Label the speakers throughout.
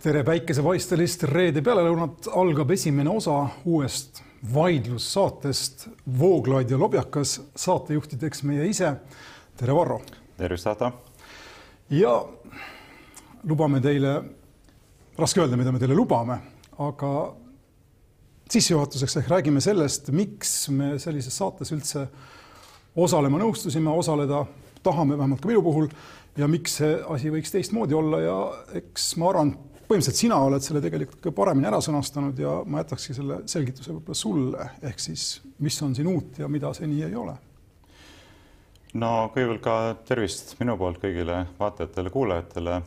Speaker 1: tere päikesepaistelist reede pealelõunat algab esimene osa uuest vaidlussaatest Vooglaid ja Lobjakas, saatejuhtideks meie ise. tere, Varro.
Speaker 2: tervist, Ahto.
Speaker 1: ja lubame teile, raske öelda, mida me teile lubame, aga sissejuhatuseks ehk räägime sellest, miks me sellises saates üldse osalema nõustusime, osaleda tahame, vähemalt ka minu puhul, ja miks see asi võiks teistmoodi olla ja eks ma arvan, põhimõtteliselt sina oled selle tegelikult ka paremini ära sõnastanud ja ma jätakski selle selgituse võib-olla sulle, ehk siis mis on siin uut ja mida seni ei ole?
Speaker 2: no kõigepealt ka tervist minu poolt kõigile vaatajatele-kuulajatele.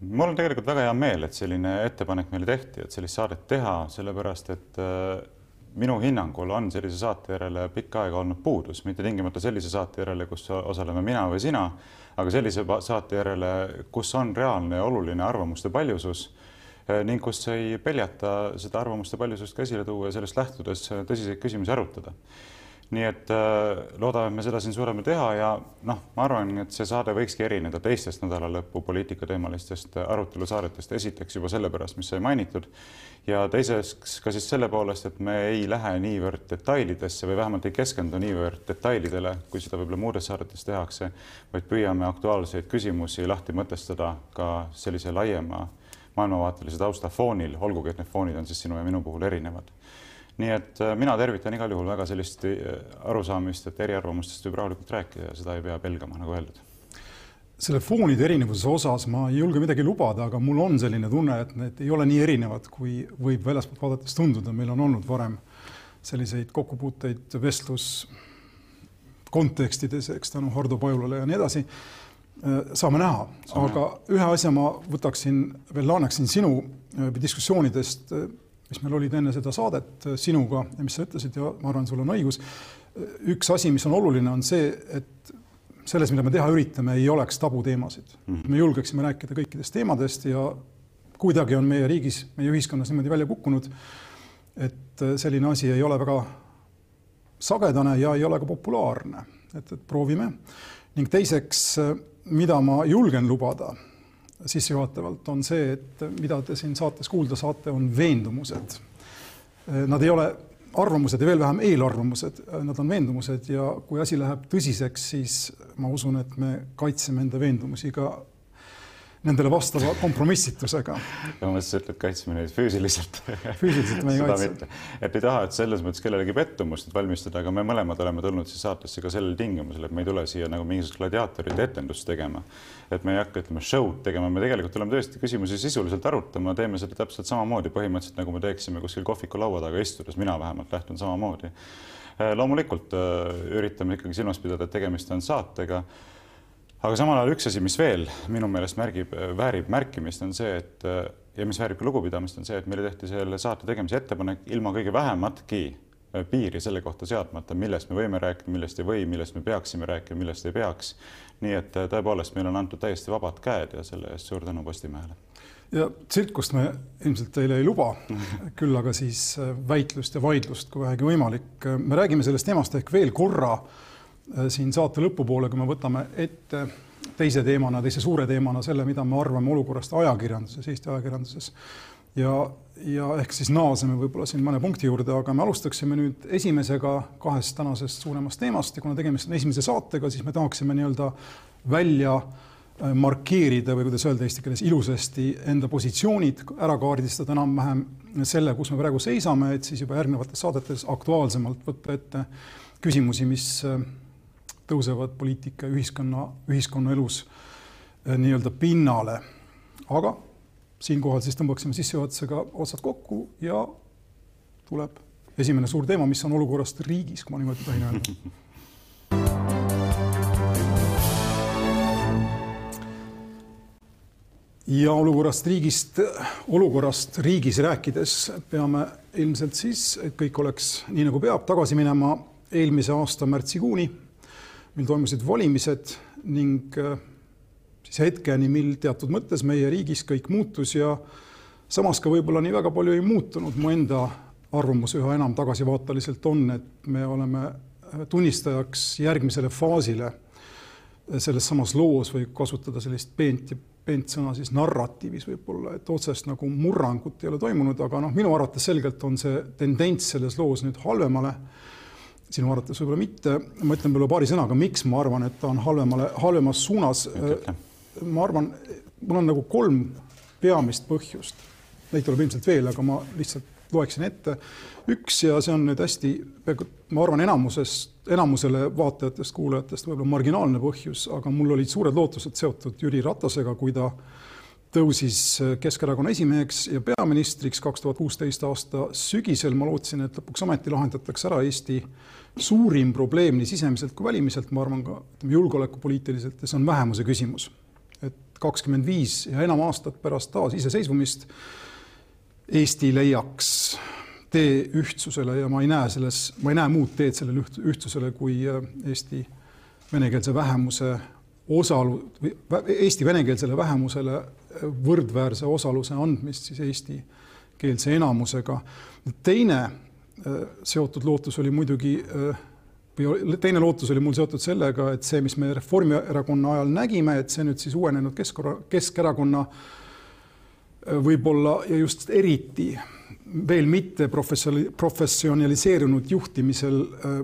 Speaker 2: Mul on tegelikult väga hea meel, et selline ettepanek meile tehti, et sellist saadet teha, sellepärast et äh, minu hinnangul on sellise saate järele pikka aega olnud puudus, mitte tingimata sellise saate järele, kus osaleme mina või sina aga sellise saate järele, kus on reaalne ja oluline arvamuste paljusus eh, ning kus ei peljata seda arvamuste paljusust ka esile tuua ja sellest lähtudes tõsiseid küsimusi arutada nii et äh, loodame me seda siin suuremalt teha ja noh, ma arvan, et see saade võikski erineda teistest nädalalõpu poliitikateemalistest arutelusaadetest, esiteks juba sellepärast, mis sai mainitud ja teiseks ka siis selle poolest, et me ei lähe niivõrd detailidesse või vähemalt ei keskendu niivõrd detailidele, kui seda võib-olla muudes saadetes tehakse, vaid püüame aktuaalseid küsimusi lahti mõtestada ka sellise laiema maailmavaatelise tausta foonil, olgugi et need foonid on siis sinu ja minu puhul erinevad nii et äh, mina tervitan igal juhul väga sellist äh, arusaamist, et eriarvamustest võib rahulikult rääkida ja seda ei pea pelgama, nagu öeldud.
Speaker 1: selle foonide erinevuse osas ma ei julge midagi lubada, aga mul on selline tunne, et need ei ole nii erinevad, kui võib väljaspoolt vaadates tunduda, meil on olnud varem selliseid kokkupuuteid vestlus kontekstides, eks tänu Hardo Pajulale ja nii edasi. Äh, saame näha, aga ühe asja ma võtaksin veel, laenaksin sinu diskussioonidest mis meil olid enne seda saadet äh, sinuga ja mis sa ütlesid ja ma arvan, sul on õigus. üks asi, mis on oluline, on see, et selles, mida me teha üritame, ei oleks tabuteemasid mm. -hmm. me julgeksime rääkida kõikidest teemadest ja kuidagi on meie riigis, meie ühiskonnas niimoodi välja kukkunud, et äh, selline asi ei ole väga sagedane ja ei ole ka populaarne, et, et proovime. ning teiseks, äh, mida ma julgen lubada sissejuhatavalt, on see, et mida te siin saates kuulda saate, on veendumused. Nad ei ole arvamused ja veel vähem eelarvamused, nad on veendumused ja kui asi läheb tõsiseks, siis ma usun, et me kaitseme enda veendumusi ka nendele vastava kompromissitusega.
Speaker 2: ma mõtlesin, et kaitseme neid füüsiliselt.
Speaker 1: füüsiliselt me ei kaitse.
Speaker 2: et ei taha, et selles mõttes kellelegi pettumust valmistada, aga me mõlemad oleme tulnud siis saatesse ka sellel tingimusel, et me ei tule siia nagu mingisugust gladiaatorite etendust tegema. et me ei hakka, ütleme, show'd tegema, me tegelikult tuleme tõesti küsimusi sisuliselt arutama, teeme seda täpselt samamoodi põhimõtteliselt nagu me teeksime kuskil kohviku laua taga istudes, mina vähemalt lähtun samamoodi. loomulikult äh, üritame ikkagi silmas pidada, et tegemist on saatega aga samal ajal üks asi, mis veel minu meelest märgib, väärib märkimist, on see, et ja mis väärib ka lugupidamist, on see, et meile tehti selle saate tegemise ettepanek ilma kõige vähematki piiri selle kohta seadmata, millest me võime rääkida, millest ei või, millest me peaksime rääkima, millest ei peaks. nii et tõepoolest, meile on antud täiesti vabad käed ja selle eest suur tänu Postimehele.
Speaker 1: ja tsirkust me ilmselt teile ei luba, küll aga siis väitlust ja vaidlust, kui vähegi võimalik. me räägime sellest teemast ehk veel korra Äh, siin saate lõpupoole, kui me võtame ette teise teemana, teise suure teemana selle, mida me arvame olukorrast ajakirjanduses, Eesti ajakirjanduses. ja, ja ehk siis naaseme võib-olla siin mõne punkti juurde, aga me alustaksime nüüd esimesega kahest tänasest suuremast teemast ja kuna tegemist on esimese saatega, siis me tahaksime nii-öelda välja äh, markeerida või kuidas öelda eesti keeles ilusasti enda positsioonid, ära kaardistada enam-vähem selle, kus me praegu seisame, et siis juba järgnevates saadetes aktuaalsemalt võtta ette küsimusi, mis äh, tõusevad poliitika ja ühiskonna, ühiskonnaelus eh, nii-öelda pinnale. aga siinkohal siis tõmbaksime sissejuhatusega otsad kokku ja tuleb esimene suur teema, mis on olukorrast riigis, kui ma niimoodi tohin öelda. ja olukorrast riigist, olukorrast riigis rääkides peame ilmselt siis, et kõik oleks nii nagu peab, tagasi minema eelmise aasta märtsikuuni mil toimusid valimised ning äh, siis hetkeni, mil teatud mõttes meie riigis kõik muutus ja samas ka võib-olla nii väga palju ei muutunud mu enda arvamus üha enam tagasivaateliselt on, et me oleme tunnistajaks järgmisele faasile selles samas loos võib kasutada sellist peent peent sõna siis narratiivis võib-olla, et otsest nagu murrangut ei ole toimunud, aga noh, minu arvates selgelt on see tendents selles loos nüüd halvemale. Sinu arvates võib-olla mitte, ma ütlen võib-olla paari sõnaga, miks ma arvan, et ta on halvemale, halvemas suunas. ma arvan, mul on nagu kolm peamist põhjust, neid tuleb ilmselt veel, aga ma lihtsalt loeksin ette. üks ja see on nüüd hästi, ma arvan, enamuses, enamusele vaatajatest, kuulajatest võib-olla marginaalne põhjus, aga mul olid suured lootused seotud Jüri Ratasega, kui ta tõusis Keskerakonna esimeheks ja peaministriks kaks tuhat kuusteist aasta sügisel. ma lootsin, et lõpuks ometi lahendatakse ära Eesti suurim probleem nii sisemiselt kui välimiselt, ma arvan ka ütleme julgeolekupoliitiliselt ja see on vähemuse küsimus. et kakskümmend viis ja enam aastat pärast taasiseseisvumist Eesti leiaks tee ühtsusele ja ma ei näe selles, ma ei näe muud teed sellele ühtsusele kui äh, Eesti venekeelse vähemuse osalu-, Eesti venekeelsele vähemusele äh, võrdväärse osaluse andmist siis eestikeelse enamusega. teine äh, seotud lootus oli muidugi või teine lootus oli mul seotud sellega, et see, mis me Reformierakonna ajal nägime, et see nüüd siis uuenenud Keskerakonna, Keskerakonna võib-olla ja just eriti veel mitte professionaliseerunud juhtimisel äh,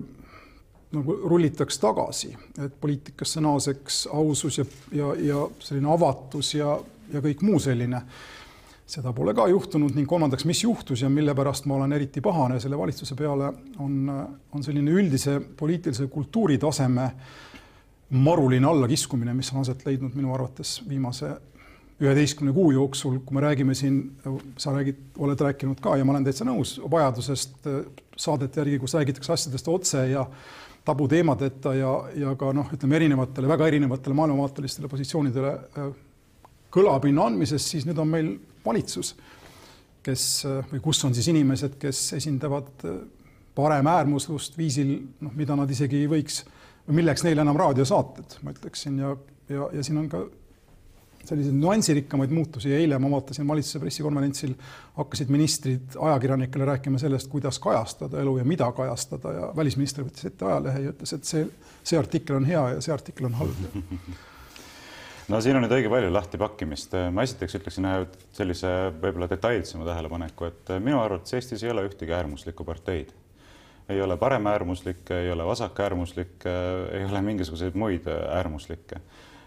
Speaker 1: nagu rullitaks tagasi, et poliitikasse naaseks ausus ja, ja, ja selline avatus ja, ja kõik muu selline. seda pole ka juhtunud ning kolmandaks, mis juhtus ja mille pärast ma olen eriti pahane selle valitsuse peale, on, on selline üldise poliitilise kultuuritaseme maruline allakiskumine, mis on aset leidnud minu arvates viimase üheteistkümne kuu jooksul, kui me räägime siin, sa räägid, oled rääkinud ka ja ma olen täitsa nõus vajadusest saadete järgi, kus räägitakse asjadest otse ja tabuteemadeta ja, ja ka noh, ütleme erinevatele, väga erinevatele maailmavaatelistele positsioonidele kõlapinna andmisest, siis nüüd on meil valitsus, kes äh, või kus on siis inimesed, kes esindavad paremäärmuslust viisil, noh, mida nad isegi ei võiks, milleks neile enam raadiosaated, ma ütleksin, ja, ja, ja siin on ka selliseid nüansirikkamaid muutusi. eile ma vaatasin valitsuse pressikonverentsil, hakkasid ministrid ajakirjanikele rääkima sellest, kuidas kajastada elu ja mida kajastada ja välisminister võttis ette ajalehe ja ütles, et see, see artikkel on hea ja see artikkel on halb
Speaker 2: no siin on nüüd õige palju lahtipakkimist. ma esiteks ütleksin ühe sellise võib-olla detailsema tähelepaneku, et minu arvates Eestis ei ole ühtegi äärmuslikku parteid. ei ole paremäärmuslikke, ei ole vasakäärmuslikke, ei ole mingisuguseid muid äärmuslikke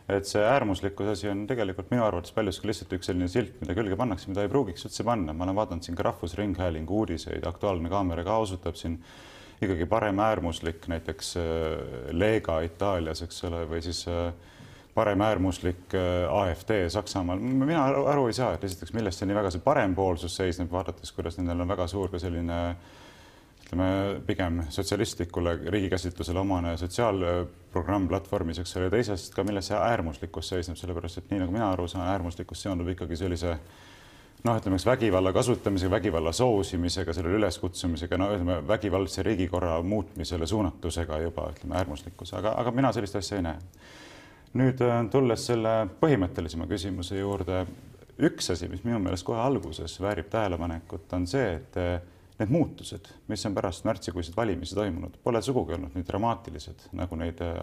Speaker 2: et see äärmuslikkuse asi on tegelikult minu arvates paljuski lihtsalt üks selline silt, mida külge pannakse, mida ei pruugiks üldse panna. ma olen vaadanud siin ka Rahvusringhäälingu uudiseid, Aktuaalne kaamera ka osutab siin ikkagi paremäärmuslik näiteks äh, Lega Itaalias, eks ole, või siis äh, paremäärmuslik äh, AfD Saksamaal. mina aru, aru ei saa, et esiteks, milles see nii väga see parempoolsus seisneb, vaadates, kuidas nendel on väga suur ka selline ütleme pigem sotsialistlikule riigikäsitlusele omane sotsiaalprogramm platvormis, eks ole, teisest ka, milles see äärmuslikkus seisneb, sellepärast et nii nagu mina aru saan, äärmuslikkus seondub ikkagi sellise noh, ütleme, eks vägivalla kasutamisega, vägivalla soosimisega, sellele üleskutsumisega, no ütleme, vägivaldse riigikorra muutmisele suunatusega juba ütleme äärmuslikkus, aga, aga mina sellist asja ei näe. Nüüd äh, tulles selle põhimõttelisema küsimuse juurde, üks asi, mis minu meelest kohe alguses väärib tähelepanekut, on see, et need muutused, mis on pärast märtsikuiseid valimisi toimunud, pole sugugi olnud nii dramaatilised, nagu neid äh,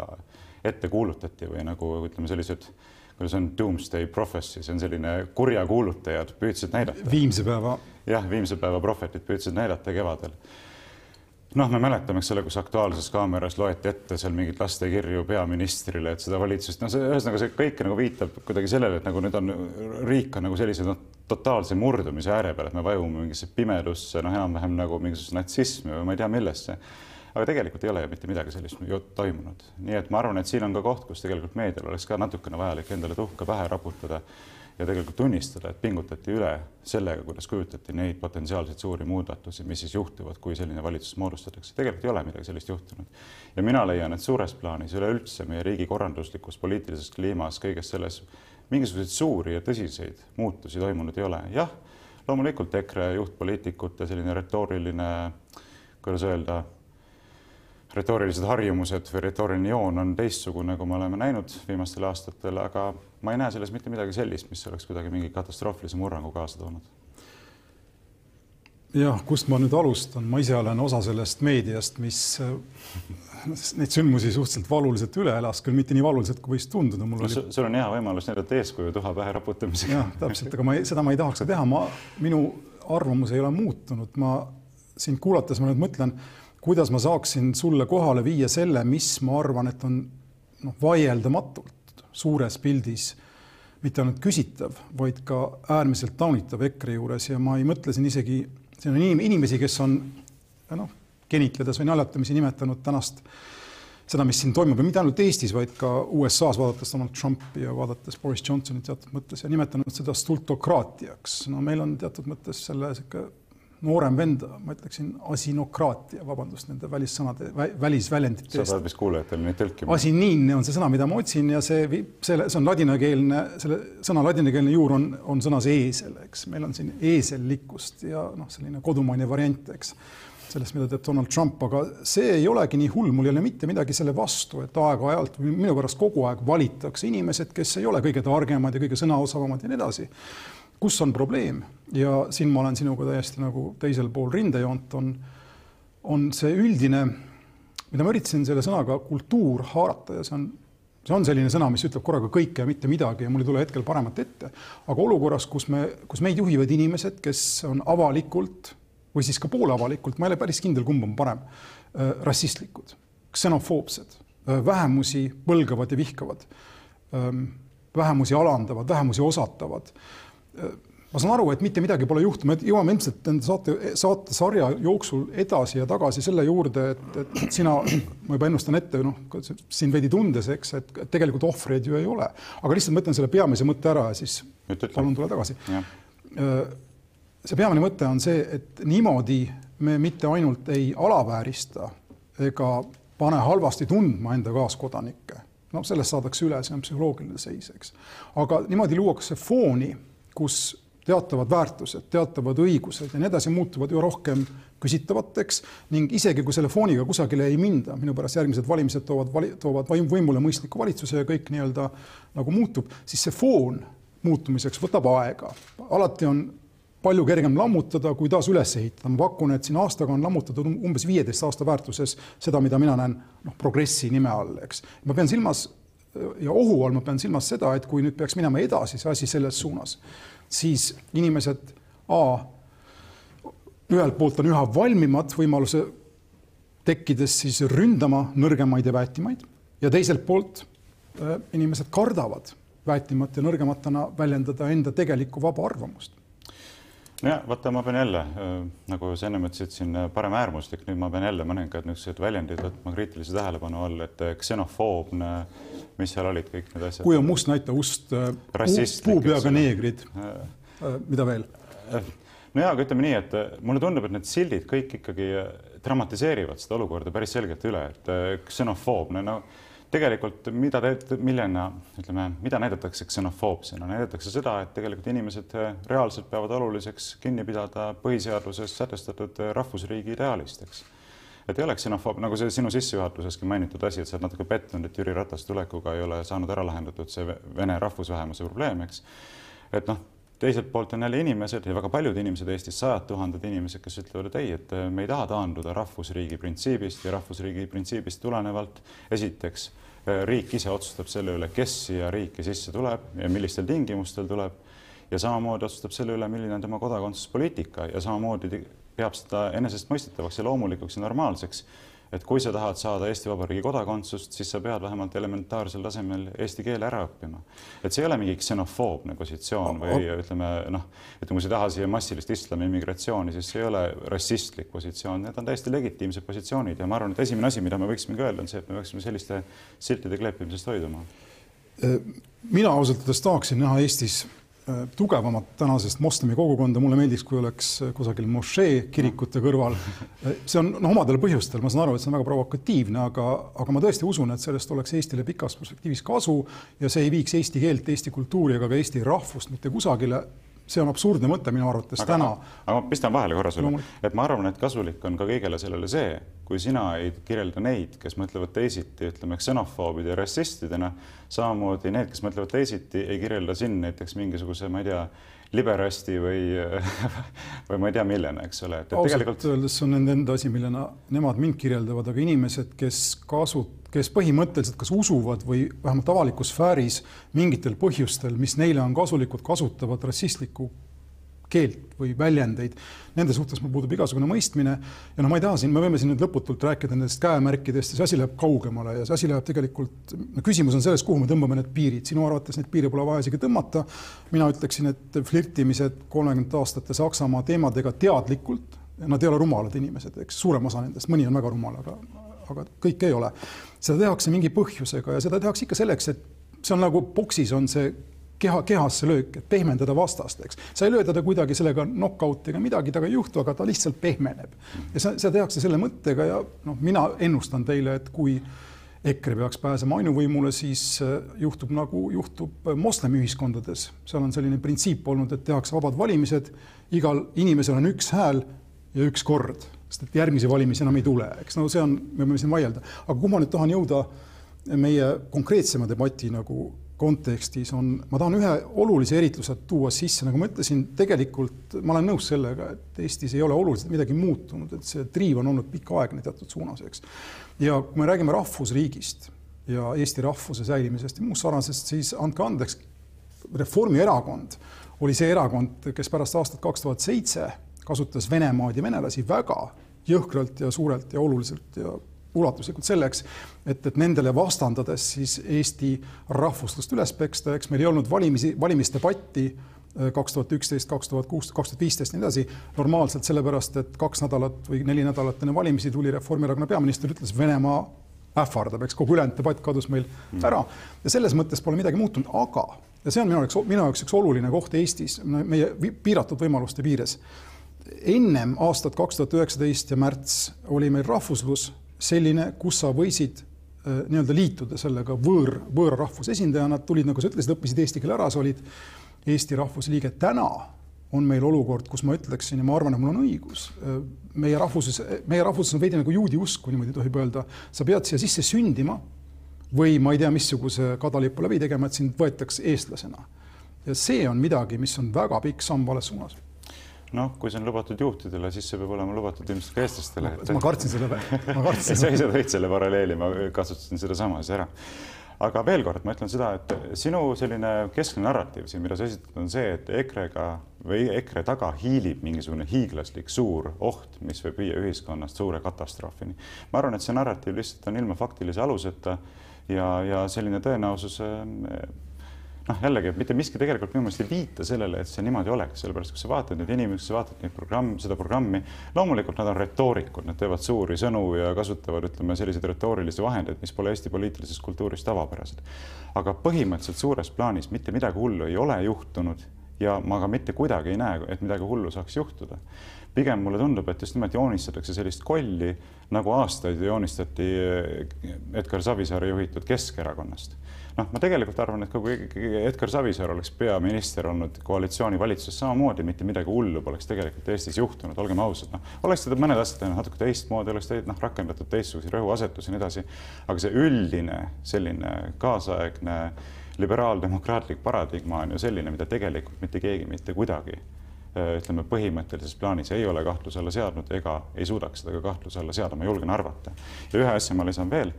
Speaker 2: ette kuulutati või nagu ütleme, sellised, kuidas on doomsday prophecy, see on selline kurjakuulutajad püüdsid näidata.
Speaker 1: viimse päeva.
Speaker 2: jah, viimse päeva prohvetid püüdsid näidata kevadel noh, me mäletame, eks ole, kus Aktuaalses Kaameras loeti ette seal mingeid lastekirju peaministrile, et seda valitsust, no see ühesõnaga see kõik nagu viitab kuidagi sellele, et nagu nüüd on riik on nagu sellise noh, totaalse murdumise ääre peal, et me vajume mingisse pimedusse, noh, enam-vähem nagu mingisuguse natsismi või ma ei tea, millesse. aga tegelikult ei ole ju mitte midagi sellist toimunud, nii et ma arvan, et siin on ka koht, kus tegelikult meedial oleks ka natukene vajalik endale tuhka pähe raputada ja tegelikult tunnistada, et pingutati üle sellega, kuidas kujutati neid potentsiaalseid suuri muudatusi, mis siis juhtuvad, kui selline valitsus moodustatakse. tegelikult ei ole midagi sellist juhtunud. ja mina leian, et suures plaanis üleüldse meie riigi korralduslikus poliitilises kliimas, kõiges selles mingisuguseid suuri ja tõsiseid muutusi toimunud ei ole. jah, loomulikult EKRE juhtpoliitikute selline retooriline, kuidas öelda retoorilised harjumused või retooriline joon on teistsugune, kui me oleme näinud viimastel aastatel, aga ma ei näe selles mitte midagi sellist, mis oleks kuidagi mingi katastroofilise murrangu kaasa toonud.
Speaker 1: jah, kust ma nüüd alustan, ma ise olen osa sellest meediast, mis äh, neid sündmusi suhteliselt valuliselt üle elas, küll mitte nii valuliselt, kui võis tunduda.
Speaker 2: mul no, oli... sul on hea võimalus näidata eeskuju tuha pähe raputamisega.
Speaker 1: jah, täpselt, aga ma ei, seda ma ei tahaks teha, ma, minu arvamus ei ole muutunud, ma sind kuulates ma nüüd mõtlen, kuidas ma saaksin sulle kohale viia selle, mis ma arvan, et on noh, vaieldamatult suures pildis mitte ainult küsitav, vaid ka äärmiselt taunitav EKRE juures ja ma ei mõtle siin isegi siin on inim, inimesi, kes on noh, genitledes või naljatamisi nimetanud tänast seda, mis siin toimub ja mitte ainult Eestis, vaid ka USA-s, vaadates Donald Trumpi ja vaadates Boris Johnsonit teatud mõttes ja nimetanud seda stultokraatiaks. no meil on teatud mõttes selle sihuke noorem vend, ma ütleksin asinokraatia, vabandust nende välissõnade vä, välisväljendite
Speaker 2: eest. sa pead vist kuulajatele neid tõlkima.
Speaker 1: asiniinne on see sõna, mida ma otsin ja see, selle, see on ladinakeelne, selle sõna ladinakeelne juur on, on sõnas eesel, eks meil on siin eesellikkust ja noh, selline kodumaine variant, eks sellest, mida teeb Donald Trump, aga see ei olegi nii hull, mul ei ole mitte midagi selle vastu, et aeg-ajalt minu pärast kogu aeg valitakse inimesed, kes ei ole kõige targemad ja kõige sõnaosavamad ja nii edasi kus on probleem ja siin ma olen sinuga täiesti nagu teisel pool rindejoont, on, on see üldine, mida ma üritasin selle sõnaga kultuur haarata ja see on, see on selline sõna, mis ütleb korraga kõike ja mitte midagi ja mul ei tule hetkel paremat ette. aga olukorras, kus me, kus meid juhivad inimesed, kes on avalikult või siis ka pooleavalikult, ma ei ole päris kindel, kumb on parem, äh, rassistlikud, ksenofoobsed, äh, vähemusi põlgavad ja vihkavad, ähm, vähemusi alandavad, vähemusi osatavad ma saan aru, et mitte midagi pole juhtunud, me jõuame ilmselt nende saate, saatesarja jooksul edasi ja tagasi selle juurde, et, et sina, ma juba ennustan ette, noh, sind veidi tundes, eks, et tegelikult ohvreid ju ei ole, aga lihtsalt ma ütlen selle peamise mõtte ära ja siis palun tule tagasi. see peamine mõte on see, et niimoodi me mitte ainult ei alaväärista ega pane halvasti tundma enda kaaskodanikke, no sellest saadakse üle, see on psühholoogiline seis, eks, aga niimoodi luuakse fooni kus teatavad väärtused, teatavad õigused ja nii edasi muutuvad üha rohkem küsitavateks ning isegi kui selle fooniga kusagile ei minda, minu pärast järgmised valimised toovad vali,, toovad võimule mõistliku valitsuse ja kõik nii-öelda nagu muutub, siis see foon muutumiseks võtab aega. alati on palju kergem lammutada, kui taas üles ehitada. ma pakun, et siin aastaga on lammutatud umbes viieteist aasta väärtuses seda, mida mina näen noh, progressi nime all, eks. ma pean silmas ja ohu all ma pean silmas seda, et kui nüüd peaks minema edasi see asi selles suunas, siis inimesed A ühelt poolt on üha valmimad võimaluse tekkides siis ründama nõrgemaid ja väetimaid ja teiselt poolt äh, inimesed kardavad väetimata ja nõrgematena väljendada enda tegelikku vaba arvamust
Speaker 2: nojah, vaata, ma pean jälle äh, nagu sa ennem ütlesid siin äh, paremäärmuslik, nüüd ma pean jälle mõningad niisugused väljendid võtma kriitilise tähelepanu all, et äh, ksenofoobne, mis seal olid kõik need asjad.
Speaker 1: kui on must, näita ust. puupeaga neegrid. mida veel?
Speaker 2: no jaa, aga ütleme nii, et mulle tundub, et need sildid kõik ikkagi dramatiseerivad seda olukorda päris selgelt üle, et ksenofoobne, no tegelikult mida te, millena, ütleme, mida näidatakse ksenofoobsena, näidatakse seda, et tegelikult inimesed äh, reaalselt peavad oluliseks kinni pidada põhiseaduses sätestatud äh, rahvusriigi ideaalist, eks. et ei ole ksenofoob, nagu see sinu sissejuhatuseski mainitud asi, et sa oled natuke pettunud, et Jüri Ratase tulekuga ei ole saanud ära lahendatud see vene rahvusvähemuse probleem, eks. et noh teiselt poolt on jälle inimesed ja väga paljud inimesed Eestis, sajad tuhanded inimesed, kes ütlevad, et ei, et äh, me ei taha taanduda rahvusriigi printsiibist ja rahvusriigi printsiibist tulenevalt esiteks äh, riik ise otsustab selle üle, kes siia riiki sisse tuleb ja millistel tingimustel tuleb. ja samamoodi otsustab selle üle, milline on tema kodakondsuspoliitika ja samamoodi peab seda enesestmõistetavaks ja loomulikuks ja normaalseks et kui sa tahad saada Eesti Vabariigi kodakondsust, siis sa pead vähemalt elementaarsel tasemel eesti keele ära õppima. et see ei ole mingi ksenofoobne positsioon või ütleme noh, et kui sa ei taha siia massilist islami immigratsiooni, siis see ei ole rassistlik positsioon, need on täiesti legitiimsed positsioonid ja ma arvan, et esimene asi, mida me võiksimegi öelda, on see, et me peaksime selliste siltide kleepimisest hoiduma.
Speaker 1: mina ausalt öeldes tahaksin näha Eestis tugevamat tänasest moslemi kogukonda, mulle meeldiks, kui oleks äh, kusagil mošee kirikute kõrval. Äh, see on noh, omadel põhjustel, ma saan aru, et see on väga provokatiivne, aga, aga ma tõesti usun, et sellest oleks Eestile pikas perspektiivis kasu ja see ei viiks eesti keelt, eesti kultuuri ega ka eesti rahvust mitte kusagile see on absurdne mõte minu arvates aga, täna.
Speaker 2: aga ma pistan vahele korra sulle, et ma arvan, et kasulik on ka kõigele sellele see, kui sina ei kirjelda neid, kes mõtlevad teisiti, ütleme ksenofoobide ja rassistidena, samamoodi need, kes mõtlevad teisiti, ei kirjelda sind näiteks mingisuguse, ma ei tea, liberasti või, või ma ei tea, millena, eks ole.
Speaker 1: ausalt tegelikult... öeldes see on nende enda asi, millena nemad mind kirjeldavad, aga inimesed, kes kasu-, kes põhimõtteliselt kas usuvad või vähemalt avalikus sfääris mingitel põhjustel, mis neile on kasulikud, kasutavad rassistlikku keelt või väljendeid, nende suhtes mul puudub igasugune mõistmine ja no ma ei taha siin, me võime siin nüüd lõputult rääkida nendest käemärkidest ja see asi läheb kaugemale ja see asi läheb tegelikult, no küsimus on selles, kuhu me tõmbame need piirid, sinu arvates neid piire pole vaja isegi tõmmata. mina ütleksin, et flirtimised kolmekümnendate aastate Saksamaa teemadega teadlikult, nad ei ole rumalad inimesed, eks suurem osa nendest, mõni on väga rumal, aga, aga kõik ei ole. seda tehakse mingi põhjusega ja seda tehakse ikka selleks, et see on nagu boksis on see keha, kehasse löök, et pehmendada vastast, eks. sa ei löö teda kuidagi sellega knock-out ega midagi temaga ei juhtu, aga ta lihtsalt pehmeneb. ja seda, seda tehakse selle mõttega ja noh, mina ennustan teile, et kui EKRE peaks pääsema ainuvõimule, siis äh, juhtub nagu juhtub moslemi ühiskondades, seal on selline printsiip olnud, et tehakse vabad valimised, igal inimesel on üks hääl ja üks kord, sest et järgmisi valimisi enam ei tule, eks no see on, me võime siin vaielda, aga kuhu ma nüüd tahan jõuda meie konkreetsema debati nagu kontekstis on, ma tahan ühe olulise eritluse tuua sisse, nagu ma ütlesin, tegelikult ma olen nõus sellega, et Eestis ei ole oluliselt midagi muutunud, et see triiv on olnud pikaaegne teatud suunas, eks. ja kui me räägime rahvusriigist ja Eesti rahvuse säilimisest ja muust sarnasest, siis andke andeks, Reformierakond oli see erakond, kes pärast aastat kaks tuhat seitse kasutas Venemaad ja venelasi väga jõhkralt ja suurelt ja oluliselt ja ulatuslikult selleks, et, et nendele vastandades siis Eesti rahvuslust üles peksta, eks meil ei olnud valimisi, valimisdebatti äh, kaks tuhat üksteist, kaks tuhat kuus, kaks tuhat viisteist, nii edasi, normaalselt sellepärast, et kaks nädalat või neli nädalat enne valimisi tuli Reformierakonna peaminister, ütles Venemaa ähvardab, eks kogu ülejäänud debatt kadus meil mm. ära ja selles mõttes pole midagi muutunud, aga ja see on minu jaoks, minu jaoks üks oluline koht Eestis, meie piiratud võimaluste piires. ennem aastat kaks tuhat üheksateist ja märts oli meil rahvuslus selline, kus sa võisid äh, nii-öelda liituda sellega võõr, võõra rahvuse esindajana, tulid, nagu sa ütlesid, õppisid eesti keele ära, sa olid Eesti rahvusliige. täna on meil olukord, kus ma ütleksin ja ma arvan, et mul on õigus, äh, meie rahvuses, meie rahvuses on veidi nagu juudi usk, kui niimoodi tohib öelda, sa pead siia sisse sündima või ma ei tea, missuguse kadalipu läbi tegema, et sind võetakse eestlasena. ja see on midagi, mis on väga pikk samm vales suunas
Speaker 2: noh, kui see on lubatud juhtidele, siis see peab olema lubatud ilmselt ka eestlastele
Speaker 1: no,. ma kartsin selle, ma kartsin
Speaker 2: sa ise tõid selle paralleeli, ma kasutasin sedasama siis ära. aga veel kord, ma ütlen seda, et sinu selline keskne narratiiv siin, mida sa esitad, on see, et EKRE-ga või EKRE taga hiilib mingisugune hiiglaslik suur oht, mis võib viia ühiskonnast suure katastroofini. ma arvan, et see narratiiv lihtsalt on ilma faktilise aluseta ja, ja selline tõenäosus noh, jällegi, mitte miski tegelikult minu meelest ei viita sellele, et see niimoodi oleks, sellepärast kui sa vaatad neid inimesi, sa vaatad neid programm, seda programmi, loomulikult nad on retoorikud, nad teevad suuri sõnu ja kasutavad, ütleme, selliseid retoorilisi vahendeid, mis pole Eesti poliitilises kultuuris tavapärased. aga põhimõtteliselt suures plaanis mitte midagi hullu ei ole juhtunud ja ma ka mitte kuidagi ei näe, et midagi hullu saaks juhtuda. Pigem mulle tundub, et just nimelt joonistatakse sellist kolli, nagu aastaid joonistati Edgar Savisaare juhitud Keskerakonnast noh, ma tegelikult arvan, et kui Edgar Savisaar oleks peaminister olnud koalitsioonivalitsuses samamoodi, mitte midagi hullu poleks tegelikult Eestis juhtunud, olgem ausad, noh, oleks teda mõned asjad teinud natuke teistmoodi, oleks teid noh, rakendatud teistsuguseid rõhuasetusi ja nii edasi. aga see üldine selline kaasaegne liberaaldemokraatlik paradigma on ju selline, mida tegelikult mitte keegi mitte kuidagi ütleme, põhimõttelises plaanis ei ole kahtluse alla seadnud ega ei suudaks seda ka kahtluse alla seada, ma julgen arvata. ja ühe asja ma lisan veel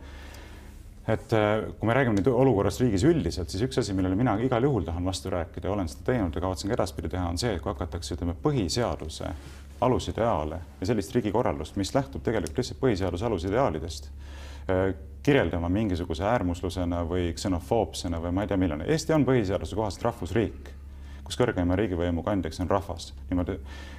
Speaker 2: et äh, kui me räägime nüüd olukorrast riigis üldiselt, siis üks asi, millele mina igal juhul tahan vastu rääkida ja olen seda teinud ja kavatsen ka edaspidi teha, on see, et kui hakatakse, ütleme, põhiseaduse alusideaale ja sellist riigikorraldust, mis lähtub tegelikult lihtsalt põhiseaduse alusideaalidest, äh, kirjeldama mingisuguse äärmuslusena või ksenofoobsena või ma ei tea, millena. Eesti on põhiseaduse kohaselt rahvusriik kus kõrgeima riigivõimu kandjaks on rahvas. niimoodi,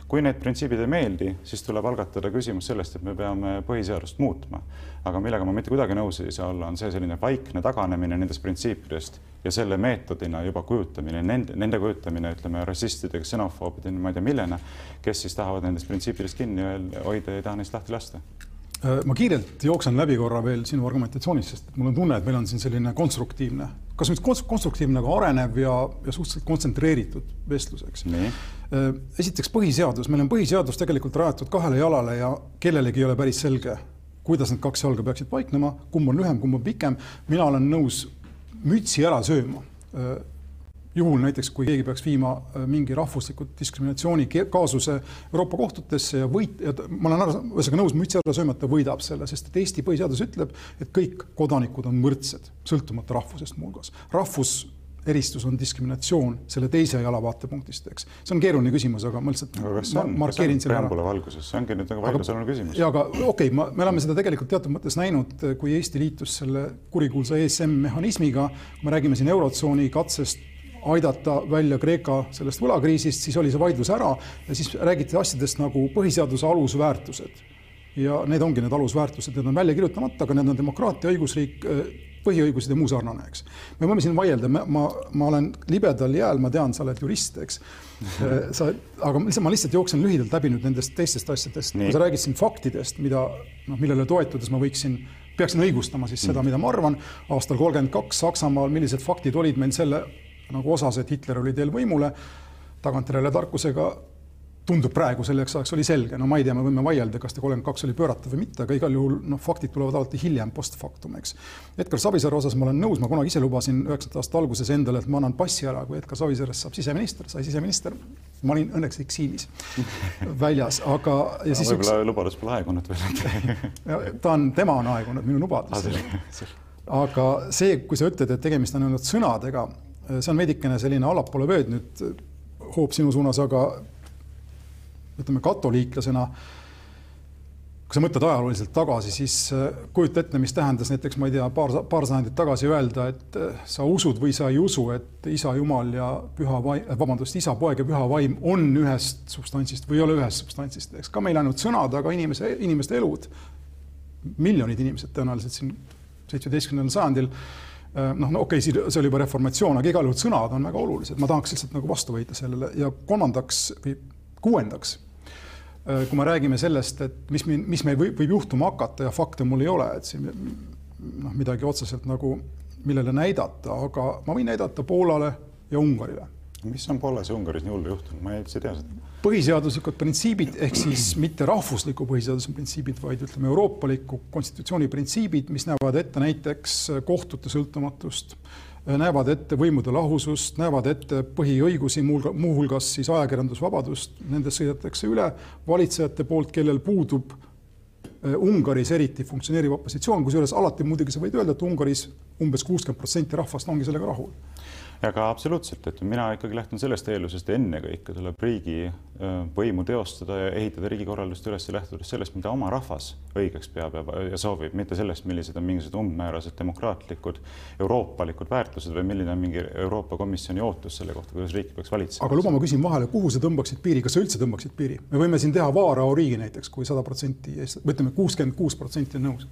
Speaker 2: kui need printsiibid ei meeldi, siis tuleb algatada küsimus sellest, et me peame põhiseadust muutma. aga millega ma mitte kuidagi nõus ei saa olla, on see selline vaikne taganemine nendest printsiipidest ja selle meetodina juba kujutamine, nende, nende kujutamine, ütleme, rassistide, ksenofoobide, ma ei tea, millena, kes siis tahavad nendest printsiipidest kinni hoida ja ei taha neist lahti lasta
Speaker 1: ma kiirelt jooksen läbi korra veel sinu argumentatsioonist, sest mul on tunne, et meil on siin selline konstruktiivne, kas nüüd konstruktiivne, aga arenev ja, ja suhteliselt kontsentreeritud vestlus, eks. Äh, esiteks põhiseadus, meil on põhiseadus tegelikult rajatud kahele jalale ja kellelegi ei ole päris selge, kuidas need kaks jalga peaksid paiknema, kumb on lühem, kumb on pikem. mina olen nõus mütsi ära sööma äh, juhul näiteks, kui keegi peaks viima äh, mingi rahvusliku diskriminatsiooni kaasuse Euroopa kohtutesse ja võit, ma olen ühesõnaga nõus, mütsi alla söömata võidab selle, sest et Eesti põhiseadus ütleb, et kõik kodanikud on võrdsed, sõltumata rahvusest muuhulgas. rahvus eristus on diskriminatsioon selle teise jala vaatepunktist, eks. see on keeruline küsimus, aga ma lihtsalt
Speaker 2: aga see on, markeerin selle ära. valguses, see ongi nüüd nagu vaidlusalune küsimus.
Speaker 1: ja aga okei okay,, ma, me oleme seda tegelikult teatud mõttes näinud, kui Eesti liitus selle kurikuulsa ESM mehhanismiga, kui me räägime siin Eurotsooni katsest aidata välja Kreeka sellest võlakriisist, siis oli see vaidlus ära ja siis räägiti asjadest nagu põhiseaduse alusväärtused. ja need ongi need alusväärtused, need on välja kirjutamata, aga need on demokraatia, õigusriik, põhiõigused ja muu sarnane, eks. me võime siin vaielda, ma, ma, olen libedal jääl, ma tean, sa oled jurist, eks. sa, aga lihtsalt ma lihtsalt jooksen lühidalt läbi nüüd nendest teistest asjadest, kui sa räägid siin faktidest, mida noh, millele toetudes ma võiksin peaksin õigustama siis seda, mida ma arvan. aastal kolmkümmend kaks Saksamaal, millised faktid olid meil selle nagu osas, et Hitler oli teel võimule, tagantjärele tarkusega tundub praegu selleks ajaks oli selge, no ma ei tea, me võime vaielda, kas ta kolmkümmend kaks oli pööratav või mitte, aga igal juhul noh, faktid tulevad alati hiljem post factum, eks. Edgar Savisaare osas ma olen nõus, ma kunagi ise lubasin üheksakümnendate aastate alguses endale, et ma annan passi ära, kui Edgar Savisaarest saab siseminister, sai siseminister. ma olin õnneks eksiilis väljas, aga
Speaker 2: ja siis no, võib-olla üks... lubadus pole aegunud
Speaker 1: veel ta on, tema on aegunud, minu lubadus. aga see, kui sa ütled, et tegemist on ainult sõnadega see on veidikene selline allapoole vööd nüüd hoob sinu suunas, aga ütleme katoliiklasena, kui sa mõtled ajalooliselt tagasi, siis äh, kujuta ette, mis tähendas näiteks, ma ei tea, paar, paar sajandit tagasi öelda, et äh, sa usud või sa ei usu, et isa Jumal ja püha vaim, äh, vabandust, isa, poeg ja püha vaim on ühest substantsist või ei ole ühest substantsist, eks ka meil ainult sõnad, aga inimese, inimeste elud, miljonid inimesed tõenäoliselt siin seitsmeteistkümnendal sajandil. Äh, noh, no okei okay,, see oli juba reformatsioon, aga igal juhul sõnad on väga olulised, ma tahaks lihtsalt nagu vastu võita sellele ja kolmandaks või kuuendaks, äh, kui me räägime sellest, et mis, mis meil võib, võib juhtuma hakata ja fakte mul ei ole, et siin noh, midagi otseselt nagu, millele näidata, aga ma võin näidata Poolale ja Ungarile.
Speaker 2: Mis on Poolas ja Ungaris nii hullu juhtunud, ma ei üldse tea seda.
Speaker 1: Põhiseaduslikud printsiibid ehk siis mitte rahvusliku põhiseaduse printsiibid, vaid ütleme, euroopaliku konstitutsiooni printsiibid, mis näevad ette näiteks kohtute sõltumatust, näevad ette võimude lahusust, näevad ette põhiõigusi, muuhulgas siis ajakirjandusvabadust, nendest sõidetakse üle. Valitsejate poolt, kellel puudub äh, Ungaris eriti funktsioneeriv opositsioon, kusjuures alati muidugi sa võid öelda, et Ungaris umbes kuuskümmend protsenti rahvast ongi sellega rahul
Speaker 2: aga absoluutselt, et mina ikkagi lähtun sellest eeldusest, ennekõike tuleb riigi võimu teostada ja ehitada riigikorraldust üles lähtudes sellest, mida oma rahvas õigeks peab ja, ja soovib, mitte sellest, millised on mingisugused umbmäärased demokraatlikud euroopalikud väärtused või milline on mingi Euroopa Komisjoni ootus selle kohta, kuidas riiki peaks valitsema.
Speaker 1: aga luba, ma küsin vahele, kuhu sa tõmbaksid piiri, kas sa üldse tõmbaksid piiri? me võime siin teha vaarao riigi näiteks kui, kui sada protsenti, ütleme, kuuskümmend kuus protsenti on nõus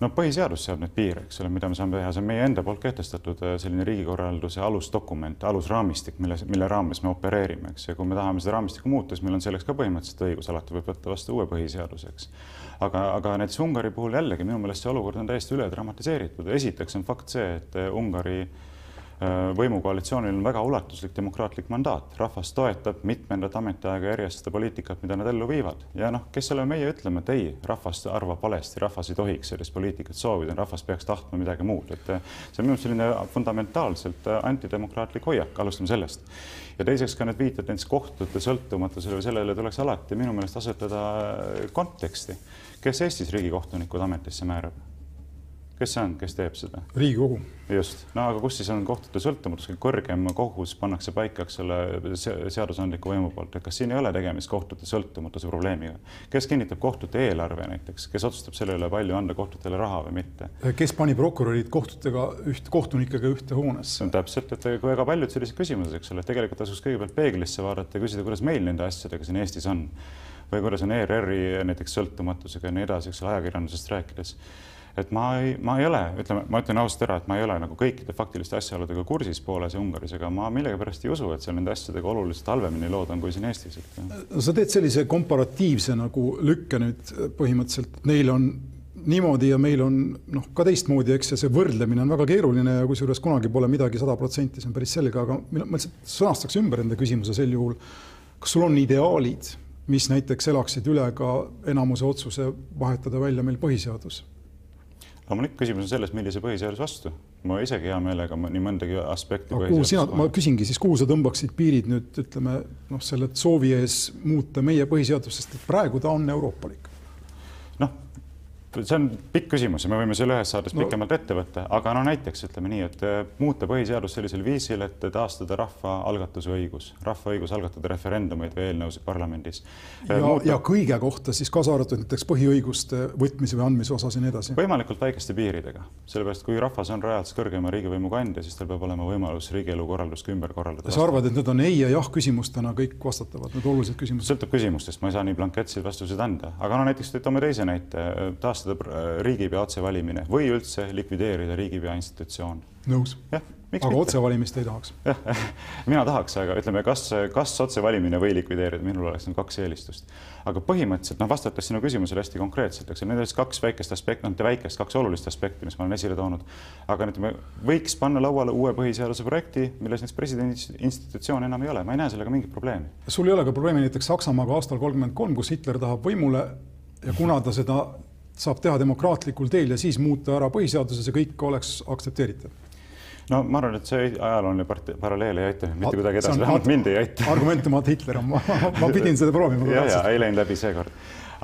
Speaker 2: no põhiseadus seab need piire, eks ole, mida me saame teha, see on meie enda poolt kehtestatud äh, selline riigikorralduse alusdokument, alusraamistik, mille, mille raames me opereerime, eks, ja kui me tahame seda raamistikku muuta, siis meil on selleks ka põhimõtteliselt õigus, alati võib võtta vastu uue põhiseaduse, eks. aga, aga näiteks Ungari puhul jällegi minu meelest see olukord on täiesti üle dramatiseeritud, esiteks on fakt see, et äh, Ungari Äh, võimukoalitsioonil on väga ulatuslik demokraatlik mandaat, rahvas toetab mitmendat ametiaega järjest seda poliitikat, mida nad ellu viivad. Ja noh, kes oleme meie, ütleme, et ei, rahvas arvab valesti, rahvas ei tohiks sellist poliitikat soovida, rahvas peaks tahtma midagi muud, et äh, see on minu arust selline fundamentaalselt äh, antidemokraatlik hoiak, alustame sellest. ja teiseks ka need viited näiteks kohtute sõltumatusele või sellele tuleks alati minu meelest asetada konteksti, kes Eestis riigikohtunikud ametisse määrab kes see on, kes teeb seda?
Speaker 1: riigikogu.
Speaker 2: just, no aga kus siis on kohtute sõltumatus, kõrgem kohus pannakse paika, eks ole, seadusandliku võimu poolt, et kas siin ei ole tegemist kohtute sõltumatuse probleemiga? kes kinnitab kohtute eelarve näiteks, kes otsustab selle üle, palju anda kohtutele raha või mitte?
Speaker 1: kes pani prokurörid kohtutega üht, kohtunikega ühte hoonesse?
Speaker 2: täpselt, et väga paljud sellised küsimused, eks ole, tegelikult tasuks kõigepealt peeglisse vaadata ja küsida, kuidas meil nende asjadega siin Eestis on või kuidas on ERR-i näiteks sõltumatusega ja nii edasi, eks ole, ajakirjandusest rääkides et ma ei, ma ei ole, ütleme, ma ütlen ausalt ära, et ma ei ole nagu kõikide faktiliste asjaoludega kursis Poolas ja Ungaris, aga ma millegipärast ei usu, et seal nende asjadega oluliselt halvemini lood on kui siin Eestis.
Speaker 1: sa teed sellise komparatiivse nagu lükke nüüd põhimõtteliselt, neil on niimoodi ja meil on noh, ka teistmoodi, eks, ja see võrdlemine on väga keeruline ja kusjuures kunagi pole midagi sada protsenti, see on päris selge, aga ma lihtsalt sõnastaks ümber enda küsimuse sel juhul. kas sul on ideaalid, mis näiteks elaksid üle ka enamuse otsuse vahetada välja meil põhiseadus?
Speaker 2: Loomulikult küsimus on selles, millise põhiseaduse vastu. ma isegi hea meelega nii mõndagi aspekti.
Speaker 1: kuhu sina, ma küsingi siis, kuhu sa tõmbaksid piirid nüüd ütleme noh, selle soovi ees muuta meie põhiseadust, sest et praegu ta on euroopalik
Speaker 2: see on pikk küsimus ja me võime selle ühes saates no. pikemalt ette võtta, aga no näiteks ütleme nii, et äh, muuta põhiseadust sellisel viisil, et taastada rahvaalgatuse õigus, rahva õigus algatada referendumeid või eelnõusid parlamendis.
Speaker 1: Äh, ja muuta..., ja kõige kohta siis kaasa arvatud näiteks põhiõiguste võtmise või andmise osas ja nii edasi.
Speaker 2: võimalikult väikeste piiridega, sellepärast kui rahvas on reaalselt kõrgema riigivõimu kandja, siis tal peab olema võimalus riigielu korraldust ka ümber korraldada.
Speaker 1: sa arvad, et need on ei ja jah küsimustena kõik vastatavad, need olulised küsimused?
Speaker 2: sõltub küsimustest, ma ei saa nii blanketseid vastuseid anda, aga no näiteks toome teise näite, taastada taastada riigipea otsevalimine või üldse likvideerida riigipea institutsioon.
Speaker 1: nõus.
Speaker 2: jah,
Speaker 1: aga otsevalimist ei tahaks.
Speaker 2: jah, mina tahaks, aga ütleme, kas, kas otsevalimine või likvideerida, minul oleks nagu kaks eelistust. aga põhimõtteliselt noh, vastates sinu küsimusele hästi konkreetselt, eks need on siis kaks väikest aspekti, noh, väikest, kaks olulist aspekti, mis ma olen esile toonud. aga ütleme, võiks panna lauale uue põhiseaduse projekti, milles näiteks presidendi institutsioon enam ei ole, ma ei näe sellega mingit probleemi.
Speaker 1: sul ei ole ka probleemi näiteks Saksamaaga aastal kolmkümmend kolm, kus Hitler tahab võimule ja kuna ta seda saab teha demokraatlikul teel ja siis muuta ära põhiseaduses ja kõik oleks aktsepteeritav
Speaker 2: no ma arvan, et see ajalooline paralleel ei aita mitte kuidagi edasi, vähemalt mind ei aita.
Speaker 1: argumentumaat Hitler on, ma, ma pidin seda proovima.
Speaker 2: ja, ja ei läinud läbi seekord.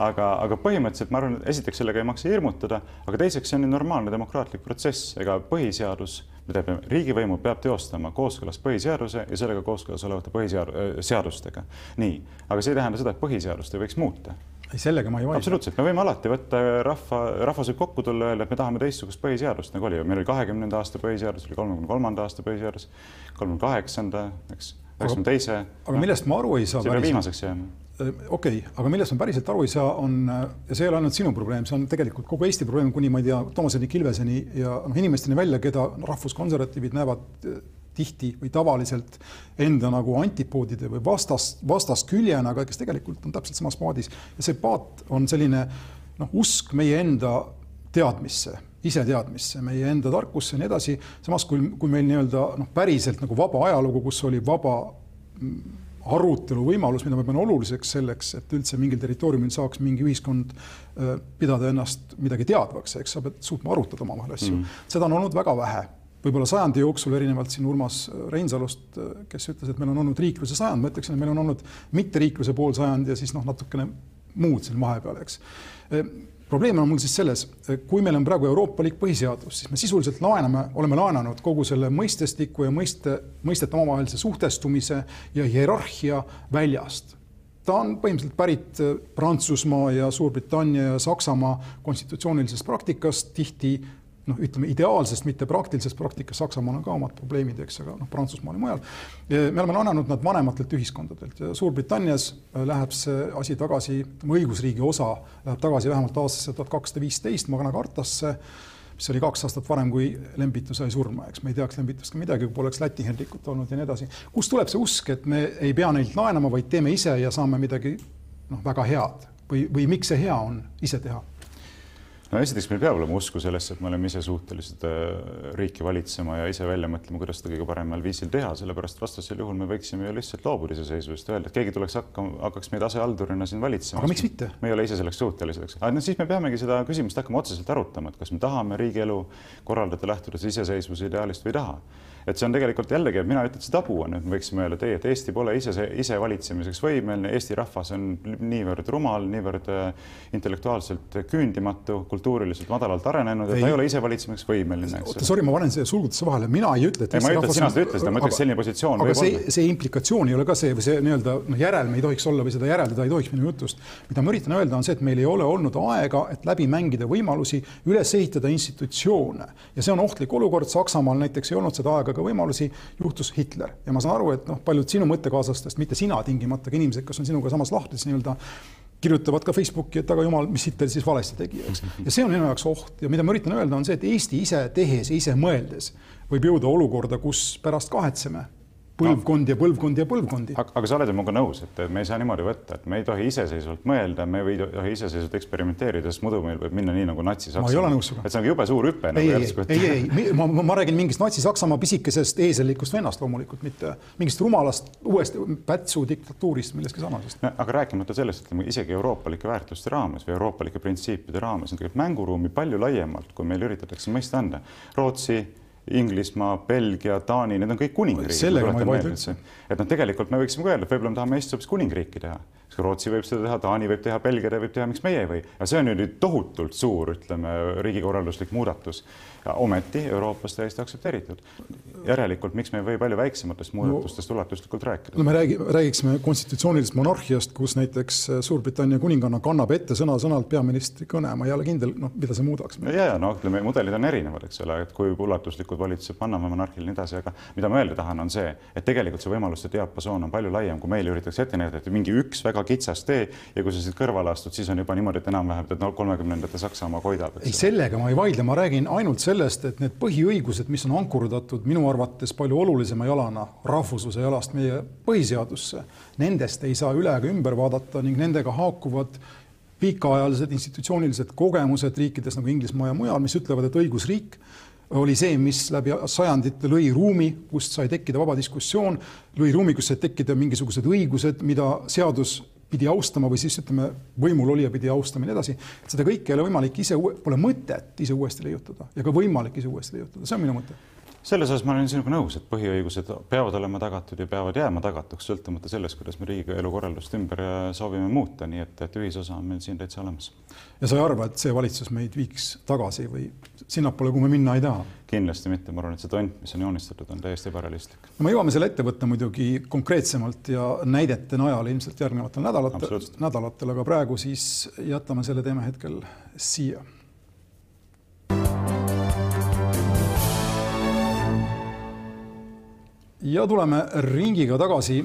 Speaker 2: aga, aga põhimõtteliselt ma arvan, et esiteks sellega ei maksa hirmutada, aga teiseks see on normaalne demokraatlik protsess, ega põhiseadus, mida peab, riigivõimu peab teostama kooskõlas põhiseaduse ja sellega kooskõlas olevate põhiseadustega. nii, aga see ei tähenda seda, et põhiseadust ei võiks muuta
Speaker 1: ei, sellega ma ei vaidle.
Speaker 2: absoluutselt, me võime alati võtta rahva, rahvas võib kokku tulla öelda, et me tahame teistsugust põhiseadust, nagu oli meil oli kahekümnenda aasta põhiseadus, oli kolmekümne kolmanda aasta põhiseadus, kolmekümne kaheksanda, eks, üheksakümne teise.
Speaker 1: aga no, millest ma aru ei saa.
Speaker 2: see peab viimaseks jääma
Speaker 1: äh, okei okay,, aga millest ma päriselt aru ei saa, on ja see ei ole ainult sinu probleem, see on tegelikult kogu Eesti probleem, kuni ma ei tea, Toomaseni, Kilveseni ja noh, inimesteni välja, keda rahvuskonservatiivid näevad tihti või tavaliselt enda nagu antipoodide või vastas, vastasküljena, aga kes tegelikult on täpselt samas paadis. ja see paat on selline noh, usk meie enda teadmisse, iseteadmisse, meie enda tarkusse ja nii edasi. samas kui, kui meil nii-öelda noh, päriselt nagu vaba ajalugu, kus oli vaba mm, arutelu võimalus, mida ma pean oluliseks selleks, et üldse mingil territooriumil saaks mingi ühiskond äh, pidada ennast midagi teadvaks, eks sa pead suutma arutada omavahel asju mm.. seda on olnud väga vähe võib-olla sajandi jooksul, erinevalt siin Urmas Reinsalust, kes ütles, et meil on olnud riikluse sajand, ma ütleksin, et meil on olnud mitteriikluse poolsajand ja siis noh, natukene muud siin vahepeal, eks. probleem on mul siis selles, kui meil on praegu euroopalik põhiseadus, siis me sisuliselt laename, oleme laenanud kogu selle mõistestiku ja mõiste, mõistete omavahelise suhtestumise ja hierarhia väljast ta on põhimõtteliselt pärit Prantsusmaa ja Suurbritannia ja Saksamaa konstitutsioonilisest praktikast, tihti noh, ütleme ideaalsest, mitte praktilisest praktikas, Saksamaal on ka omad probleemid, eks, aga noh, Prantsusmaal ja mujal. me oleme laenanud nad vanematelt ühiskondadelt ja Suurbritannias äh, läheb see asi tagasi, ütleme õigusriigi osa läheb tagasi vähemalt aastasse tuhat kakssada viisteist Magna Cartasse, mis oli kaks aastat varem, kui Lembitu sai surma, eks me ei teaks Lembitust ka midagi, kui poleks Läti Henrikut olnud ja nii edasi. kust tuleb see usk, et me ei pea neilt laenama, vaid teeme ise ja saame midagi noh, väga head või, või miks see hea on ise teha?
Speaker 2: No esiteks meil peab olema usku sellesse, et me oleme ise suutelised äh, riiki valitsema ja ise välja mõtlema, kuidas seda kõige paremal viisil teha, sellepärast vastasel juhul me võiksime ju lihtsalt loobuda iseseisvusest, öelda, et keegi tuleks hakkama, hakkaks meid asehaldurina siin valitsema.
Speaker 1: aga miks mitte?
Speaker 2: me ei ole ise selleks suutelised, eks. aga no siis me peamegi seda küsimust hakkama otseselt arutama, et kas me tahame riigielu korraldada lähtudes iseseisvuse ideaalist või ei taha et see on tegelikult jällegi, mina ei ütle, et see tabu on, et me võiksime öelda, et ei, et Eesti pole ise, ise valitsemiseks võimeline, Eesti rahvas on niivõrd rumal, niivõrd äh, intellektuaalselt küündimatu, kultuuriliselt madalalt arenenud, et ei. ta ei ole ise valitsemiseks võimeline.
Speaker 1: oota, sorry, ma panen siia sulgudesse vahele, mina ei ütle, et
Speaker 2: ei, ma ei ütle, et sina seda ütlesid, ma ütleks, selline positsioon
Speaker 1: aga see, see implikatsioon ei ole ka see või see nii-öelda noh, järelm ei tohiks olla või seda järeldada ei tohiks minu jutust. mida ma üritan öelda, on see, et meil ei ole olnud aega, et läbi mängida võimalusi üles ehitada institutsioone ja see on ohtlik olukord, Saksamaal näiteks ei olnud seda aega ega võimalusi, juhtus Hitler. Ja ma saan aru, et noh, paljud sinu mõttekaaslastest, mitte sina tingimata, aga inimesed, kes on sinuga samas lahtris nii-öelda kirjutavad ka Facebooki, et aga jumal, mis Hitler siis valesti tegi, eks. ja see on minu jaoks oht. Ja mida ma üritan öelda, on see, et Eesti ise tehes ja ise mõeldes võib jõuda olukorda, kus pärast kahetseme põlvkond no. ja põlvkond ja põlvkondi.
Speaker 2: aga sa oled ju minuga nõus, et me ei saa niimoodi võtta, et me ei tohi iseseisvalt mõelda, me ei tohi iseseisvalt eksperimenteerida, sest muidu meil võib minna nii nagu Natsi-Saksamaa.
Speaker 1: ma ei ole nõus sinuga.
Speaker 2: et see on jube suur hüpe.
Speaker 1: ei nagu, ei, ei, ei, ei, ma, ma, ma räägin mingist Natsi-Saksamaa pisikesest eesellikust vennast loomulikult, mitte mingist rumalast uuest Pätsu diktatuurist, millestki sarnasest
Speaker 2: no,. aga rääkimata sellest, ütleme isegi euroopalike väärtuste raames või euroopalike printsiipide raames on tegelikult mänguruumi palju laiemalt, kui meil üritatakse mõista anda. Rootsi Inglismaa, Belgia, Taani, need on kõik kuningriigid. et noh, tegelikult me võiksime ka öelda, et võib-olla me tahame Eestis hoopis kuningriiki teha. Rootsi võib seda teha, Taani võib teha, Belgia võib teha, miks meie ei või? ja see on ju nüüd tohutult suur, ütleme, riigikorralduslik muudatus ometi Euroopas täiesti aktsepteeritud. järelikult, miks me ei või palju väiksematest muudatustest no, ulatuslikult rääkida?
Speaker 1: no me räägi, räägiksime konstitutsioonilisest monarhiast, kus näiteks äh, Suurbritannia kuninganna kannab ette sõna-sõnalt peaministri kõne, ma ei ole kindel, noh, mida see muudaks.
Speaker 2: ja, ja no ütleme, mudelid on erinevad, eks ole, et kui ulatuslikud valitsused panname monarhile nii edasi, aga mida ma öelda tahan, on see, et tegelikult see võimaluste diapasoon on palju laiem, kui meil üritatakse ette näidata, et mingi üks väga kitsas tee ja kui sa siit kõrvale astud, siis on juba niimoodi, et enam-vähem tead no kolmekümnendate Saksamaa koidab.
Speaker 1: ei, sellega ma ei vaidle, ma räägin ainult sellest, et need põhiõigused, mis on ankurdatud minu arvates palju olulisema jalana, rahvusluse jalast meie põhiseadusse, nendest ei saa üle ega ümber vaadata ning nendega haakuvad pikaajalised institutsioonilised kogemused riikides nagu Inglismaa ja mujal, mis ütlevad, et õigusriik oli see, mis läbi sajandite lõi ruumi, kust sai tekkida vaba diskussioon, lõi ruumi, kus said tekkida mingisugused õigused, mida seadus pidi austama või siis ütleme, võimul olija pidi austama ja nii edasi. seda kõike ei ole võimalik ise, pole mõtet ise uuesti leiutada ja ka võimalik ise uuesti leiutada, see on minu mõte
Speaker 2: selles osas ma olen sinuga nõus, et põhiõigused peavad olema tagatud ja peavad jääma tagatuks, sõltumata sellest, kuidas me riigi elukorraldust ümber soovime muuta, nii et, et ühisosa on meil siin täitsa olemas.
Speaker 1: ja sa ei arva, et see valitsus meid viiks tagasi või sinnapoole, kuhu me minna ei taha?
Speaker 2: kindlasti mitte, ma arvan, et see tont, mis on joonistatud, on täiesti ebarealistlik.
Speaker 1: no me jõuame selle ette võtta muidugi konkreetsemalt ja näidete najal ilmselt järgnevatel nädalatel, nädalatel, aga praegu siis jätame selle teema hetkel siia ja tuleme ringiga tagasi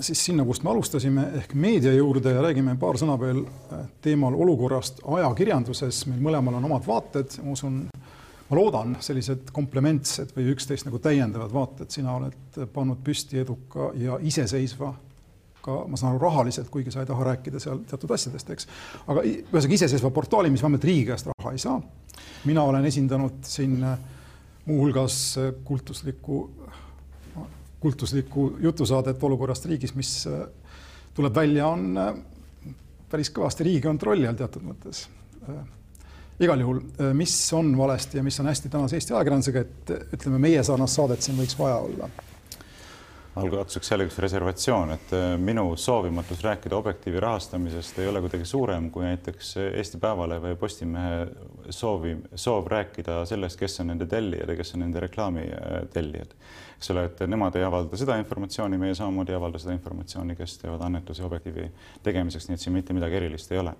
Speaker 1: siis sinna, kust me alustasime ehk meedia juurde ja räägime paar sõna veel äh, teemal olukorrast ajakirjanduses. meil mõlemal on omad vaated, ma usun, ma loodan, sellised komplementsed või üksteist nagu täiendavad vaated. sina oled pannud püsti eduka ja iseseisva ka ma saan aru rahaliselt, kuigi sa ei taha rääkida seal teatud asjadest, eks. aga ühesõnaga iseseisva portaali, mis vähemalt riigi käest raha ei saa. mina olen esindanud siin äh, muuhulgas äh, kultuslikku kultuslikku jutusaadet olukorrast riigis, mis äh, tuleb välja, on äh, päris kõvasti Riigikontrolli all teatud mõttes. Äh, igal juhul, mis on valesti ja mis on hästi tänase Eesti ajakirjandusega, et ütleme, meie sarnast saadet siin võiks vaja olla
Speaker 2: algatuseks jälle üks reservatsioon, et minu soovimatus rääkida Objektiivi rahastamisest ei ole kuidagi suurem kui näiteks Eesti Päevalehe või Postimehe soovi, soov rääkida sellest, kes on nende tellijad ja kes on nende reklaami tellijad. Eks ole, et nemad ei avalda seda informatsiooni, meie samamoodi ei avalda seda informatsiooni, kes teevad annetusi Objektiivi tegemiseks, nii et siin mitte midagi erilist ei ole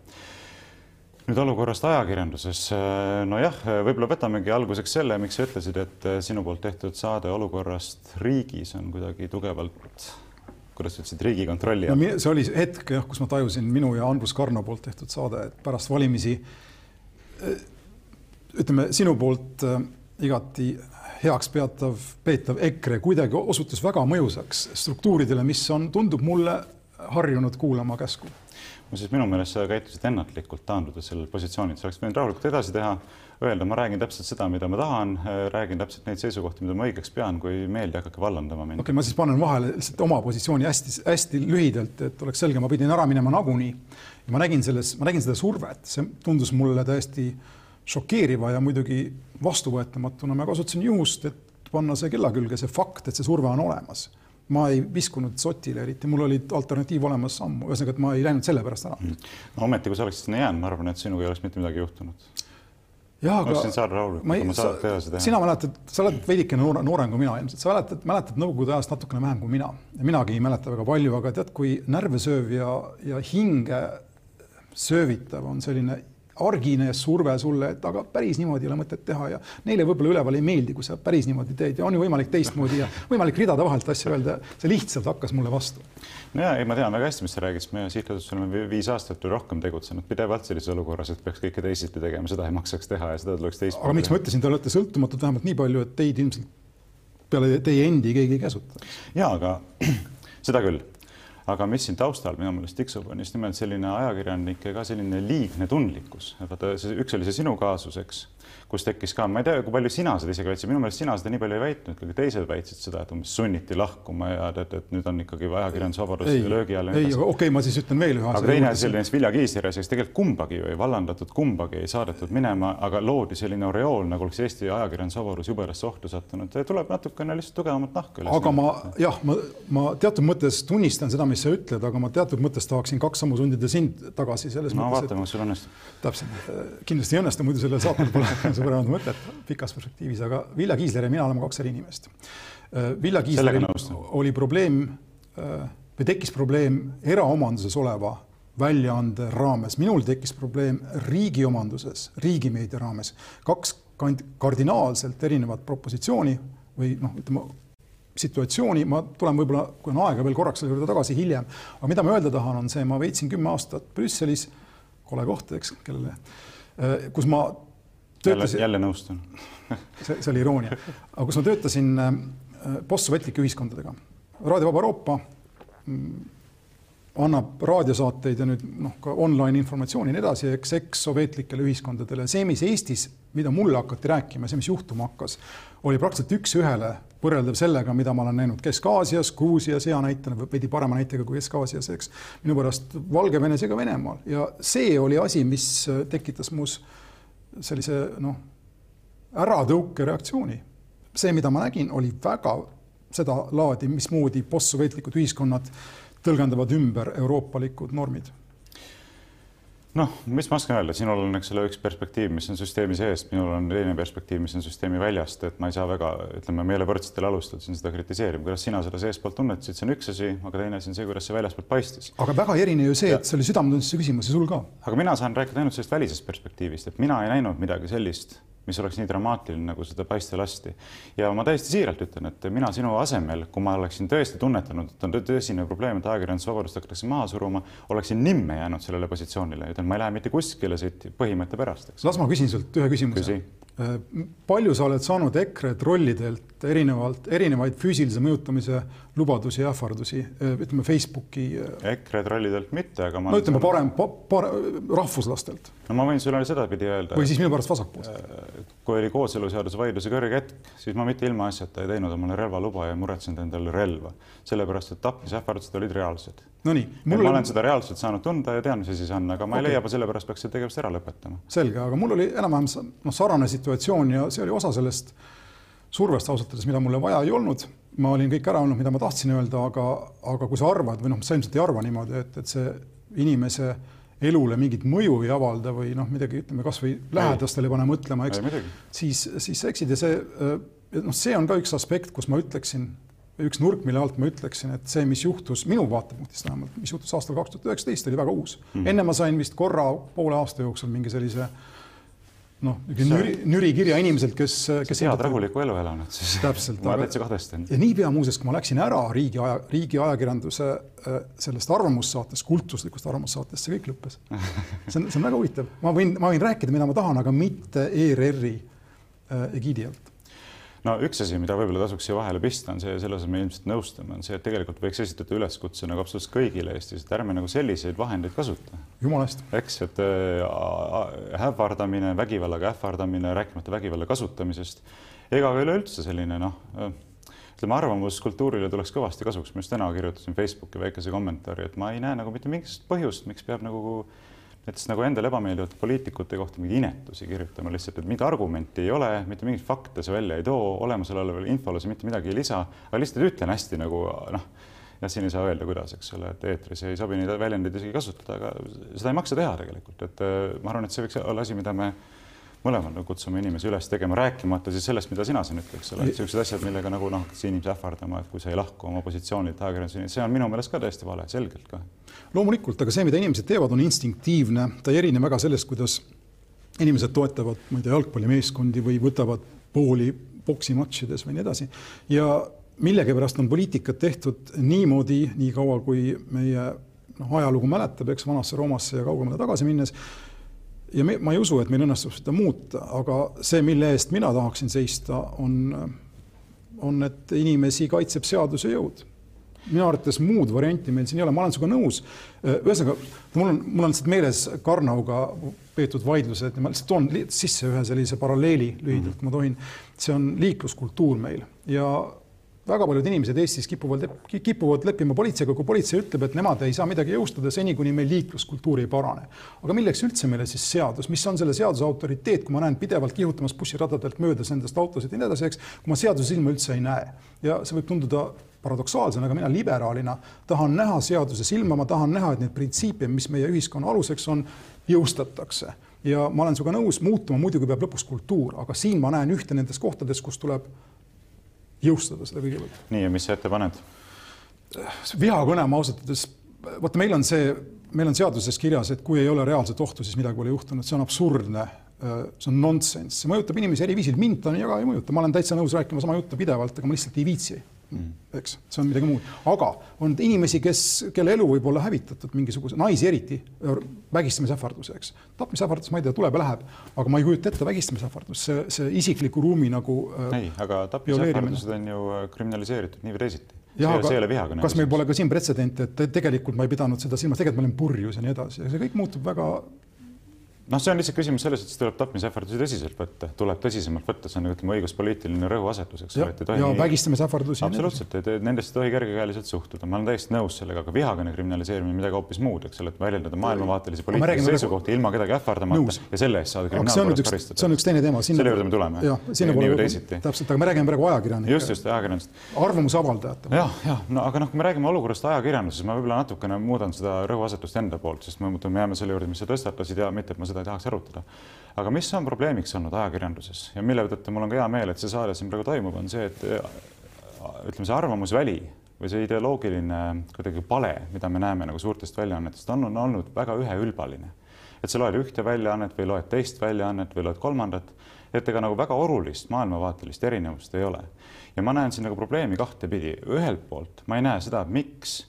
Speaker 2: nüüd olukorrast ajakirjanduses, nojah, võib-olla võtamegi alguseks selle, miks sa ütlesid, et sinu poolt tehtud saade olukorrast riigis on kuidagi tugevalt, kuidas sa ütlesid, Riigikontrolli
Speaker 1: all no,. see oli hetk jah, kus ma tajusin minu ja Andrus Karno poolt tehtud saade, et pärast valimisi ütleme sinu poolt äh, igati heaks peatav, peetav EKRE kuidagi osutus väga mõjusaks struktuuridele, mis on, tundub mulle harjunud kuulama käsku.
Speaker 2: Muuseas, minu meelest sa käitusid ennatlikult, taandudes sellel positsioonil, sa oleks võinud rahulikult edasi teha, öelda, ma räägin täpselt seda, mida ma tahan, räägin täpselt neid seisukohti, mida ma õigeks pean, kui meelde hakake vallandama mind.
Speaker 1: okei okay,, ma siis panen vahele lihtsalt oma positsiooni hästi-hästi lühidalt, et oleks selge, ma pidin ära minema nagunii. ja ma nägin selles, ma nägin seda survet, see tundus mulle täiesti šokeeriva ja muidugi vastuvõetamatuna ma kasutasin juhust, et panna see kella külge, see fakt, et see surve on olemas. Ma ei viskunud sotile eriti, mul oli alternatiiv olemas ammu, ühesõnaga, et ma ei läinud selle pärast ära. Mm..
Speaker 2: no ometi, kui sa oleksid sinna jäänud, ma arvan, et sinuga ei oleks mitte midagi juhtunud.
Speaker 1: jah, aga
Speaker 2: ma ei, sa,
Speaker 1: sina mäletad, sa oled veidikene noor, noorem kui mina ilmselt, sa mäletad, mäletad Nõukogude ajast natukene vähem kui mina. Ja minagi ei mäleta väga palju, aga tead, kui närve sööv ja, ja hinge söövitav on selline argine surve sulle, et aga päris niimoodi ei ole mõtet teha ja neile võib-olla üleval ei meeldi, kui sa päris niimoodi teed ja on ju võimalik teistmoodi ja võimalik ridade vahelt asju öelda. see lihtsalt hakkas mulle vastu.
Speaker 2: ja ei, ma tean väga hästi, mis sa räägid, sest me sihtasutusel oleme viis aastat või rohkem tegutsenud pidevalt sellises olukorras, et peaks kõike teisiti tegema, seda ei maksaks teha ja seda tuleks teistmoodi.
Speaker 1: aga miks ma ütlesin, te olete sõltumatud vähemalt nii palju, et teid ilmselt peale teie endi keegi ei käsuta.
Speaker 2: ja aga seda küll aga mis siin taustal minu meelest tiksub, on just nimelt selline ajakirjanike ka selline liigne tundlikkus. vaata, üks oli see sinu kaasus, eks kus tekkis ka, ma ei tea, kui palju sina seda isegi väitsid, minu meelest sina seda nii palju ei väitnud, kuigi teised väitsid seda, et umbes sunniti lahkuma ja et, et nüüd on ikkagi ajakirjandusvabadus löögi all.
Speaker 1: ei, okei okay,, ma siis ütlen veel ühe
Speaker 2: asja. aga teine asi oli näiteks Vilja Kiisleri asjaks, tegelikult kumbagi ju ei vallandatud, kumbagi ei saadetud minema, aga loodi selline oreool, nagu oleks Eesti ajakirjandusvabadus jubedasti ohtu sattunud. tuleb natukene lihtsalt tugevamat nahka üles.
Speaker 1: aga ma jah, ma, ma teatud mõttes tunnistan seda, mis sa ütled, aga ma teatud mõttes tahaksin kaks sammu sundida sind tagasi selles
Speaker 2: no, mõttes. no vaatame, kas sul õnnestub.
Speaker 1: täpselt, kindlasti ei õnnestu, muidu sellel saatel pole suuremat mõtet pikas perspektiivis, aga Vilja Kiisler ja mina oleme kaks eri inimest. Äh, Vilja Kiisleril oli probleem äh, või tekkis probleem eraomanduses oleva väljaande raames, minul tekkis probleem riigi omanduses, riigimeedia raames, kaks kardinaalselt erinevat propositsiooni või noh, ütleme situatsiooni, ma tulen võib-olla, kui on aega veel korraks selle juurde tagasi hiljem, aga mida ma öelda tahan, on see, ma veetsin kümme aastat Brüsselis, kole koht, eks, kellele, äh, kus ma
Speaker 2: töötasin. jälle, nõustun
Speaker 1: see, see oli iroonia, aga kus ma töötasin äh, postsovetlike ühiskondadega, Raadio Vaba Euroopa mm, annab raadiosaateid ja nüüd noh, ka online informatsiooni ja nii edasi, eks ekssovetlikele ühiskondadele. see, mis Eestis, mida mulle hakati rääkima, see, mis juhtuma hakkas, oli praktiliselt üks-ühele võrreldav sellega, mida ma olen näinud Kesk-Aasias, Gruusias hea näitena, veidi parema näitega kui Kesk-Aasias, eks. minu pärast Valgevenes ka Venemaal ja see oli asi, mis tekitas mus äh, sellise noh, äratõukereaktsiooni. see, mida ma nägin, oli väga seda laadi, mismoodi postsovetlikud ühiskonnad tõlgendavad ümber euroopalikud normid
Speaker 2: noh, mis ma oskan öelda, sinul on, eks ole, üks perspektiiv, mis on süsteemi seest, minul on teine perspektiiv, mis on süsteemi väljast, et ma ei saa väga, ütleme, meile võrdsetel alustel siin seda kritiseerima, kuidas sina seda seestpoolt tunnetasid, see on üks asi, aga teine asi on see, kuidas see väljaspoolt paistis.
Speaker 1: aga väga erinev ju see, et see oli südametunnistuse küsimus ja sul ka.
Speaker 2: aga mina saan rääkida ainult sellest välisest perspektiivist, et mina ei näinud midagi sellist mis oleks nii dramaatiline, nagu seda paista lasti. ja ma täiesti siiralt ütlen, et mina sinu asemel, kui ma oleksin tõesti tunnetanud, et on tõsine probleem, et ajakirjandusvabadust hakatakse maha suruma, oleksin nimme jäänud sellele positsioonile, ütlen, ma ei lähe mitte kuskile siit põhimõtte pärast.
Speaker 1: las ma küsin sult ühe küsimuse. Äh, palju sa oled saanud EKRE trollidelt erinevalt, erinevaid füüsilise mõjutamise lubadusi ja ähvardusi, äh, ütleme Facebooki?
Speaker 2: Äh, EKRE trollidelt mitte, aga
Speaker 1: ma no ütleme parem pa,, parem, rahvuslastelt.
Speaker 2: no ma võin sulle sedapidi öelda.
Speaker 1: või siis minu pärast vasakpoolselt.
Speaker 2: kui oli kooseluseaduse vaidluse kõrge hetk, siis ma mitte ilmaasjata ei teinud omale relvaluba ja muretsenud endale relva, sellepärast et tapmisähvardused olid reaalsed
Speaker 1: Nonii.
Speaker 2: Mul... ma olen seda reaalselt saanud tunda ja tean, mis asi see on, aga ma okay. ei leia, sellepärast peaks selle tegevuse ära lõpetama.
Speaker 1: selge, aga mul oli enam-vähem noh, sarnane situatsioon ja see oli osa sellest survest ausalt öeldes, mida mulle vaja ei olnud. Ma olin kõik ära öelnud, mida ma tahtsin öelda, aga, aga kui sa arvad või noh, sa ilmselt ei arva niimoodi, et, et see inimese elule mingit mõju ei avalda või noh, midagi ütleme kasvõi lähedastele ei pane mõtlema, eks, siis, siis sa eksid ja see noh, see on ka üks aspekt, kus ma ütleksin üks nurk, mille alt ma ütleksin, et see, mis juhtus minu vaatepunktist vähemalt, mis juhtus aastal kaks tuhat üheksateist, oli väga uus mm. -hmm. enne ma sain vist korra poole aasta jooksul mingi sellise noh, nüri, nürikirja inimeselt, kes, kes.
Speaker 2: head rahulikku elu elanud siis.
Speaker 1: täpselt.
Speaker 2: ma täitsa kahtestan.
Speaker 1: ja niipea muuseas, kui ma läksin ära riigi aja, riigi ajakirjanduse äh, sellest arvamussaatest, kultuslikust arvamussaatest, see kõik lõppes. see on, see on väga huvitav, ma võin, ma võin rääkida, mida ma tahan, aga mitte ERR-i äh, egiidi alt
Speaker 2: no üks asi, mida võib-olla tasuks siia vahele pista, on see, selles me ilmselt nõustume, on see, et tegelikult võiks esitada üleskutse nagu absoluutselt kõigile Eestis, et ärme nagu selliseid vahendeid kasuta.
Speaker 1: jumala eest.
Speaker 2: eks, et äh, ähvardamine, vägivallaga ähvardamine, rääkimata vägivalla kasutamisest ega ka üleüldse selline noh ütleme, arvamuskultuurile tuleks kõvasti kasuks, ma just täna kirjutasin Facebooki väikese kommentaari, et ma ei näe nagu mitte mingisugust põhjust, miks peab nagu näiteks nagu endale ebameeldivate poliitikute kohta mingeid inetusi kirjutama lihtsalt, et mingit argumenti ei ole, mitte mingeid fakte see välja ei too, olemasolevale infole see mitte midagi ei lisa, aga lihtsalt ütlen hästi nagu noh, jah, siin ei saa öelda, kuidas, eks ole, et eetris ei sobi neid väljendeid isegi kasutada, aga seda ei maksa teha tegelikult, et äh, ma arvan, et see võiks olla asi, mida me mõlemad nagu kutsume inimesi üles tegema, rääkimata siis sellest, mida sina siin ütled, eks ole, niisugused asjad, millega nagu noh, hakata inimesi ähvardama, et kui sa ei lahku oma positsioonilt ajakirjanduseni, see on minu meelest ka täiesti vale, selgelt ka.
Speaker 1: loomulikult, aga see, mida inimesed teevad, on instinktiivne, ta ei erine väga sellest, kuidas inimesed toetavad, ma ei tea, jalgpallimeeskondi või võtavad pooli poksimatšides või nii edasi. Ja millegipärast on poliitikat tehtud niimoodi, nii kaua kui meie noh, ajalugu mäletab, eks vanasse Roomasse ja kaugemale tagasi minnes ja me, ma ei usu, et meil õnnestub seda muuta, aga see, mille eest mina tahaksin seista, on, on, et inimesi kaitseb seaduse jõud minu arvates muud varianti meil siin ei ole, ma olen sinuga nõus. ühesõnaga, mul on, mul on lihtsalt meeles Karnauga peetud vaidlused ja ma lihtsalt toon sisse ühe sellise paralleeli lühidalt, kui ma tohin. see on liikluskultuur meil ja väga paljud inimesed Eestis kipuvad, kipuvad leppima politseiga, kui politsei ütleb, et nemad ei saa midagi jõustada seni, kuni meil liikluskultuur ei parane. aga milleks üldse meile siis seadus, mis on selle seaduse autoriteet, kui ma näen pidevalt kihutamas bussiradadelt möödas nendest autosid ja nii edasi, eks, kui ma seaduse silma üldse ei näe? Ja see võib tunduda paradoksaalsena, aga mina liberaalina tahan näha seaduse silma, ma tahan näha, et neid printsiipe, mis meie ühiskonna aluseks on, jõustatakse. Ja ma olen sinuga nõus, muutuma muidugi peab lõpuks kultuur, aga siin ma näen ühte nendest kohtadest, kus tuleb jõustada seda kõigepealt.
Speaker 2: nii, ja mis sa ette paned?
Speaker 1: vihakõne ma ausalt öeldes, vaata, meil on see, meil on seaduses kirjas, et kui ei ole reaalset ohtu, siis midagi pole juhtunud, see on absurdne. see on nonsenss, see mõjutab inimesi eri viisil, mind ta nii väga ei mõjuta, ma olen täitsa nõus rääkima sama juttu pidevalt, aga ma lihtsalt ei viitsi. Eks, see on midagi muud, aga on inimesi, kes, kelle elu võib olla hävitatud mingisuguse, naisi eriti, vägistamisähvarduseks. tapmisähvardus, ma ei tea, tuleb ja läheb, aga ma ei kujuta ette vägistamisähvardust, see, see isikliku ruumi nagu
Speaker 2: äh, ei, aga tapmisähvardused on ju äh, kriminaliseeritud nii või teisiti.
Speaker 1: jah, aga kas meil pole ka siin pretsedenti, et tegelikult ma ei pidanud seda silmas, tegelikult ma olin purjus ja nii edasi. Ja see kõik muutub väga
Speaker 2: noh, see on lihtsalt küsimus selles, et tuleb tapmisähvardusi tõsiselt võtta, tuleb tõsisemalt võtta, see on ütleme õiguspoliitiline rõhuasetus, eks
Speaker 1: ole. ja, ja vägistamisähvardusi.
Speaker 2: absoluutselt, et nendest ei tohi kergekäeliselt suhtuda, ma olen täiesti nõus sellega, aga vihakõne kriminaliseerimine midagi hoopis muud, eks ole, et väljendada maailmavaatelisi poliitilisi seisukohti ilma kedagi ähvardamata ja selle eest saada kriminaalkorras karistada.
Speaker 1: see on üks teine teema.
Speaker 2: selle juurde me tuleme.
Speaker 1: jah, sinna pole täpselt, aga me räägime praegu ajakirjanikest.
Speaker 2: just, just ajakirjandusest.
Speaker 1: arvamusavaldajate.
Speaker 2: jah, jah, no aga noh, kui me räägime olukorrast ajakirjanduses, ma võib-olla natukene muudan seda rõhuasetust enda poolt, sest me jääme selle juurde, mis sa tõstatasid ja mitte, et ma seda ei tahaks arutada aga mis on probleemiks olnud ajakirjanduses ja mille tõttu mul on ka hea meel, et see saade siin praegu toimub, on see, et ütleme, see arvamusväli või see ideoloogiline kuidagi pale, mida me näeme nagu suurtest väljaannetest, on, on olnud väga üheülbaline. et sa loed ühte väljaannet või loed teist väljaannet või loed kolmandat, et ega nagu väga olulist maailmavaatelist erinevust ei ole. ja ma näen siin nagu probleemi kahtepidi, ühelt poolt ma ei näe seda, miks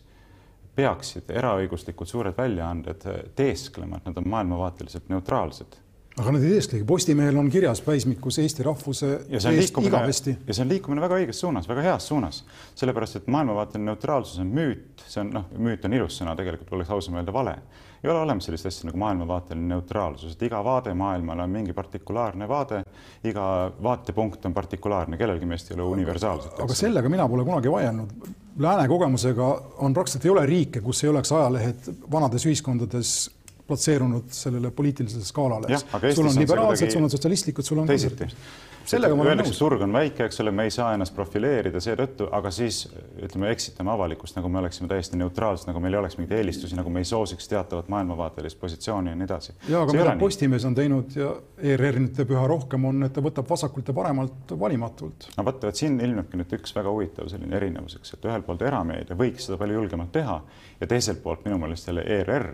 Speaker 2: peaksid eraõiguslikud suured väljaanded teesklema, et nad on maailmavaateliselt neutraalsed
Speaker 1: aga nad ei teesklegi, Postimehel on kirjas päismikus Eesti rahvuse
Speaker 2: ja see on liikumine, ja see on liikumine väga õiges suunas, väga heas suunas, sellepärast et maailmavaateline neutraalsus on müüt, see on noh, müüt on ilus sõna, tegelikult oleks ausam öelda vale. ei ole olemas sellist asja nagu maailmavaateline neutraalsus, et iga vaade maailmale on mingi partikulaarne vaade, iga vaatepunkt on partikulaarne, kellelgi meist ei ole universaalset.
Speaker 1: aga sellega mina pole kunagi vaielnud. Lääne kogemusega on praktiliselt ei ole riike, kus ei oleks ajalehed vanades ühiskondades platseerunud sellele poliitilisele skaalale, eks. sul on liberaalsed, sul on sotsialistlikud, sul on
Speaker 2: teisiti. sellega ma olen nõus. turg on väike, eks ole, me ei saa ennast profileerida seetõttu, aga siis ütleme, eksitame avalikkust, nagu me oleksime täiesti neutraalsed, nagu meil ei oleks mingeid eelistusi, nagu me ei soosiks teatavat maailmavaatelist positsiooni ja nii edasi.
Speaker 1: ja, aga mida Postimees on teinud ja ERR nüüd teeb üha rohkem, on, et ta võtab vasakult ja paremalt valimatult.
Speaker 2: no vot, vot siin ilmnebki nüüd üks väga huvitav selline erinevus, eks, et ühelt poolt erameedia võiks seda palju julgemalt teha ja teiselt poolt minu meelest jälle ERR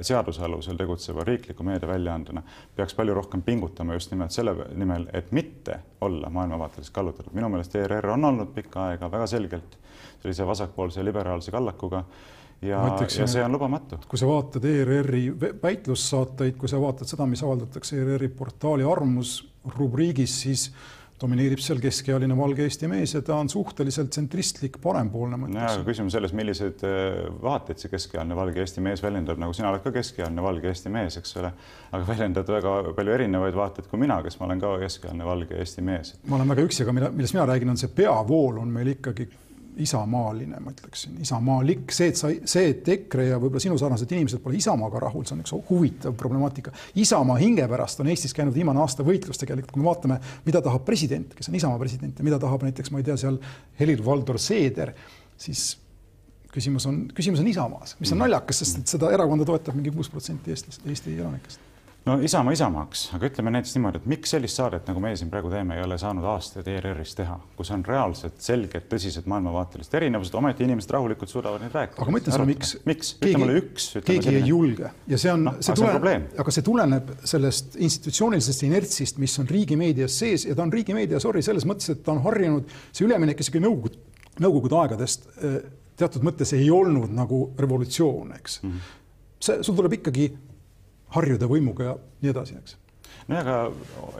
Speaker 2: seaduse alusel tegutseva riikliku meediaväljaandena peaks palju rohkem pingutama just nimelt selle nimel, et mitte olla maailmavaateliselt kallutatud. minu meelest ERR on olnud pikka aega väga selgelt sellise vasakpoolse liberaalse kallakuga ja, ja see on lubamatu.
Speaker 1: kui sa vaatad ERR-i väitlussaateid, kui sa vaatad seda, mis avaldatakse ERR-i portaali Arvamus rubriigis, siis domineerib seal keskealine valge Eesti mees ja ta on suhteliselt tsentristlik, parempoolne.
Speaker 2: nojah, aga küsimus selles, milliseid äh, vaateid see keskealine valge Eesti mees väljendab, nagu sina oled ka keskealine valge Eesti mees, eks ole, aga väljendad väga palju erinevaid vaateid kui mina, kes ma olen ka keskealine valge Eesti mees.
Speaker 1: ma olen väga üksi, aga mida, millest mina räägin, on see peavool on meil ikkagi isamaaline, ma ütleksin, isamaalik, see, et sa, see, et EKRE ja võib-olla sinu sarnased inimesed pole Isamaaga rahul, see on üks huvitav problemaatika. Isamaa hinge pärast on Eestis käinud viimane aasta võitlus tegelikult, kui me vaatame, mida tahab president, kes on Isamaa president ja mida tahab näiteks, ma ei tea, seal Helir-Valdor Seeder, siis küsimus on, küsimus on Isamaas, mis on naljakas, sest et seda erakonda toetab mingi kuus protsenti eestlast, Eesti elanikest
Speaker 2: no Isamaa Isamaaks, aga ütleme näiteks niimoodi, et miks sellist saadet, nagu meie siin praegu teeme, ei ole saanud aastaid ERR-is teha, kus on reaalselt selged, tõsised maailmavaatelised erinevused, ometi inimesed rahulikult suudavad neid rääkida.
Speaker 1: aga ma ütlen sulle, miks.
Speaker 2: miks? ütle mulle üks.
Speaker 1: keegi selline. ei julge ja see on no,, see tuleneb, aga see tuleneb sellest institutsioonilisest inertsist, mis on riigimeedias sees ja ta on riigimeedia, sorry, selles mõttes, et ta on harjunud, see üleminek isegi nõukogude, nõukogude aegadest eh, teatud mõttes ei olnud nagu revolutsioon, eks mm. -hmm. see, sul tuleb ikkagi harjuda võimuga ja nii edasi, eks
Speaker 2: no aga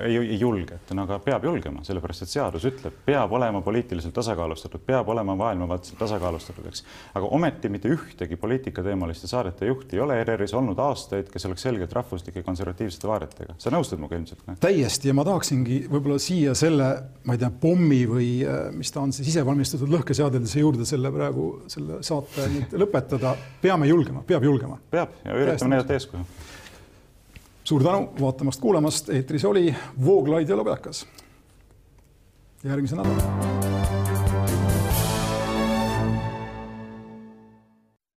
Speaker 2: ei, ei julgeta, no aga peab julgema, sellepärast et seadus ütleb, peab olema poliitiliselt tasakaalustatud, peab olema maailmavaateliselt tasakaalustatud, eks. aga ometi mitte ühtegi poliitikateemaliste saadete juhti ei ole ERR-is olnud aastaid, kes oleks selgelt rahvuslike konservatiivsete vaadetega. sa nõustud minuga ilmselt?
Speaker 1: täiesti ja ma tahaksingi võib-olla siia selle, ma ei tea, pommi või äh, mis ta on siis isevalmistatud lõhkeseadeldise juurde selle praegu selle saate nüüd lõpetada. peame julgema, peab julgema.
Speaker 2: peab ja üritame näidata eeskuju
Speaker 1: suur tänu vaatamast-kuulamast, eetris oli Vooglaid ja Lobjakas. järgmise nädala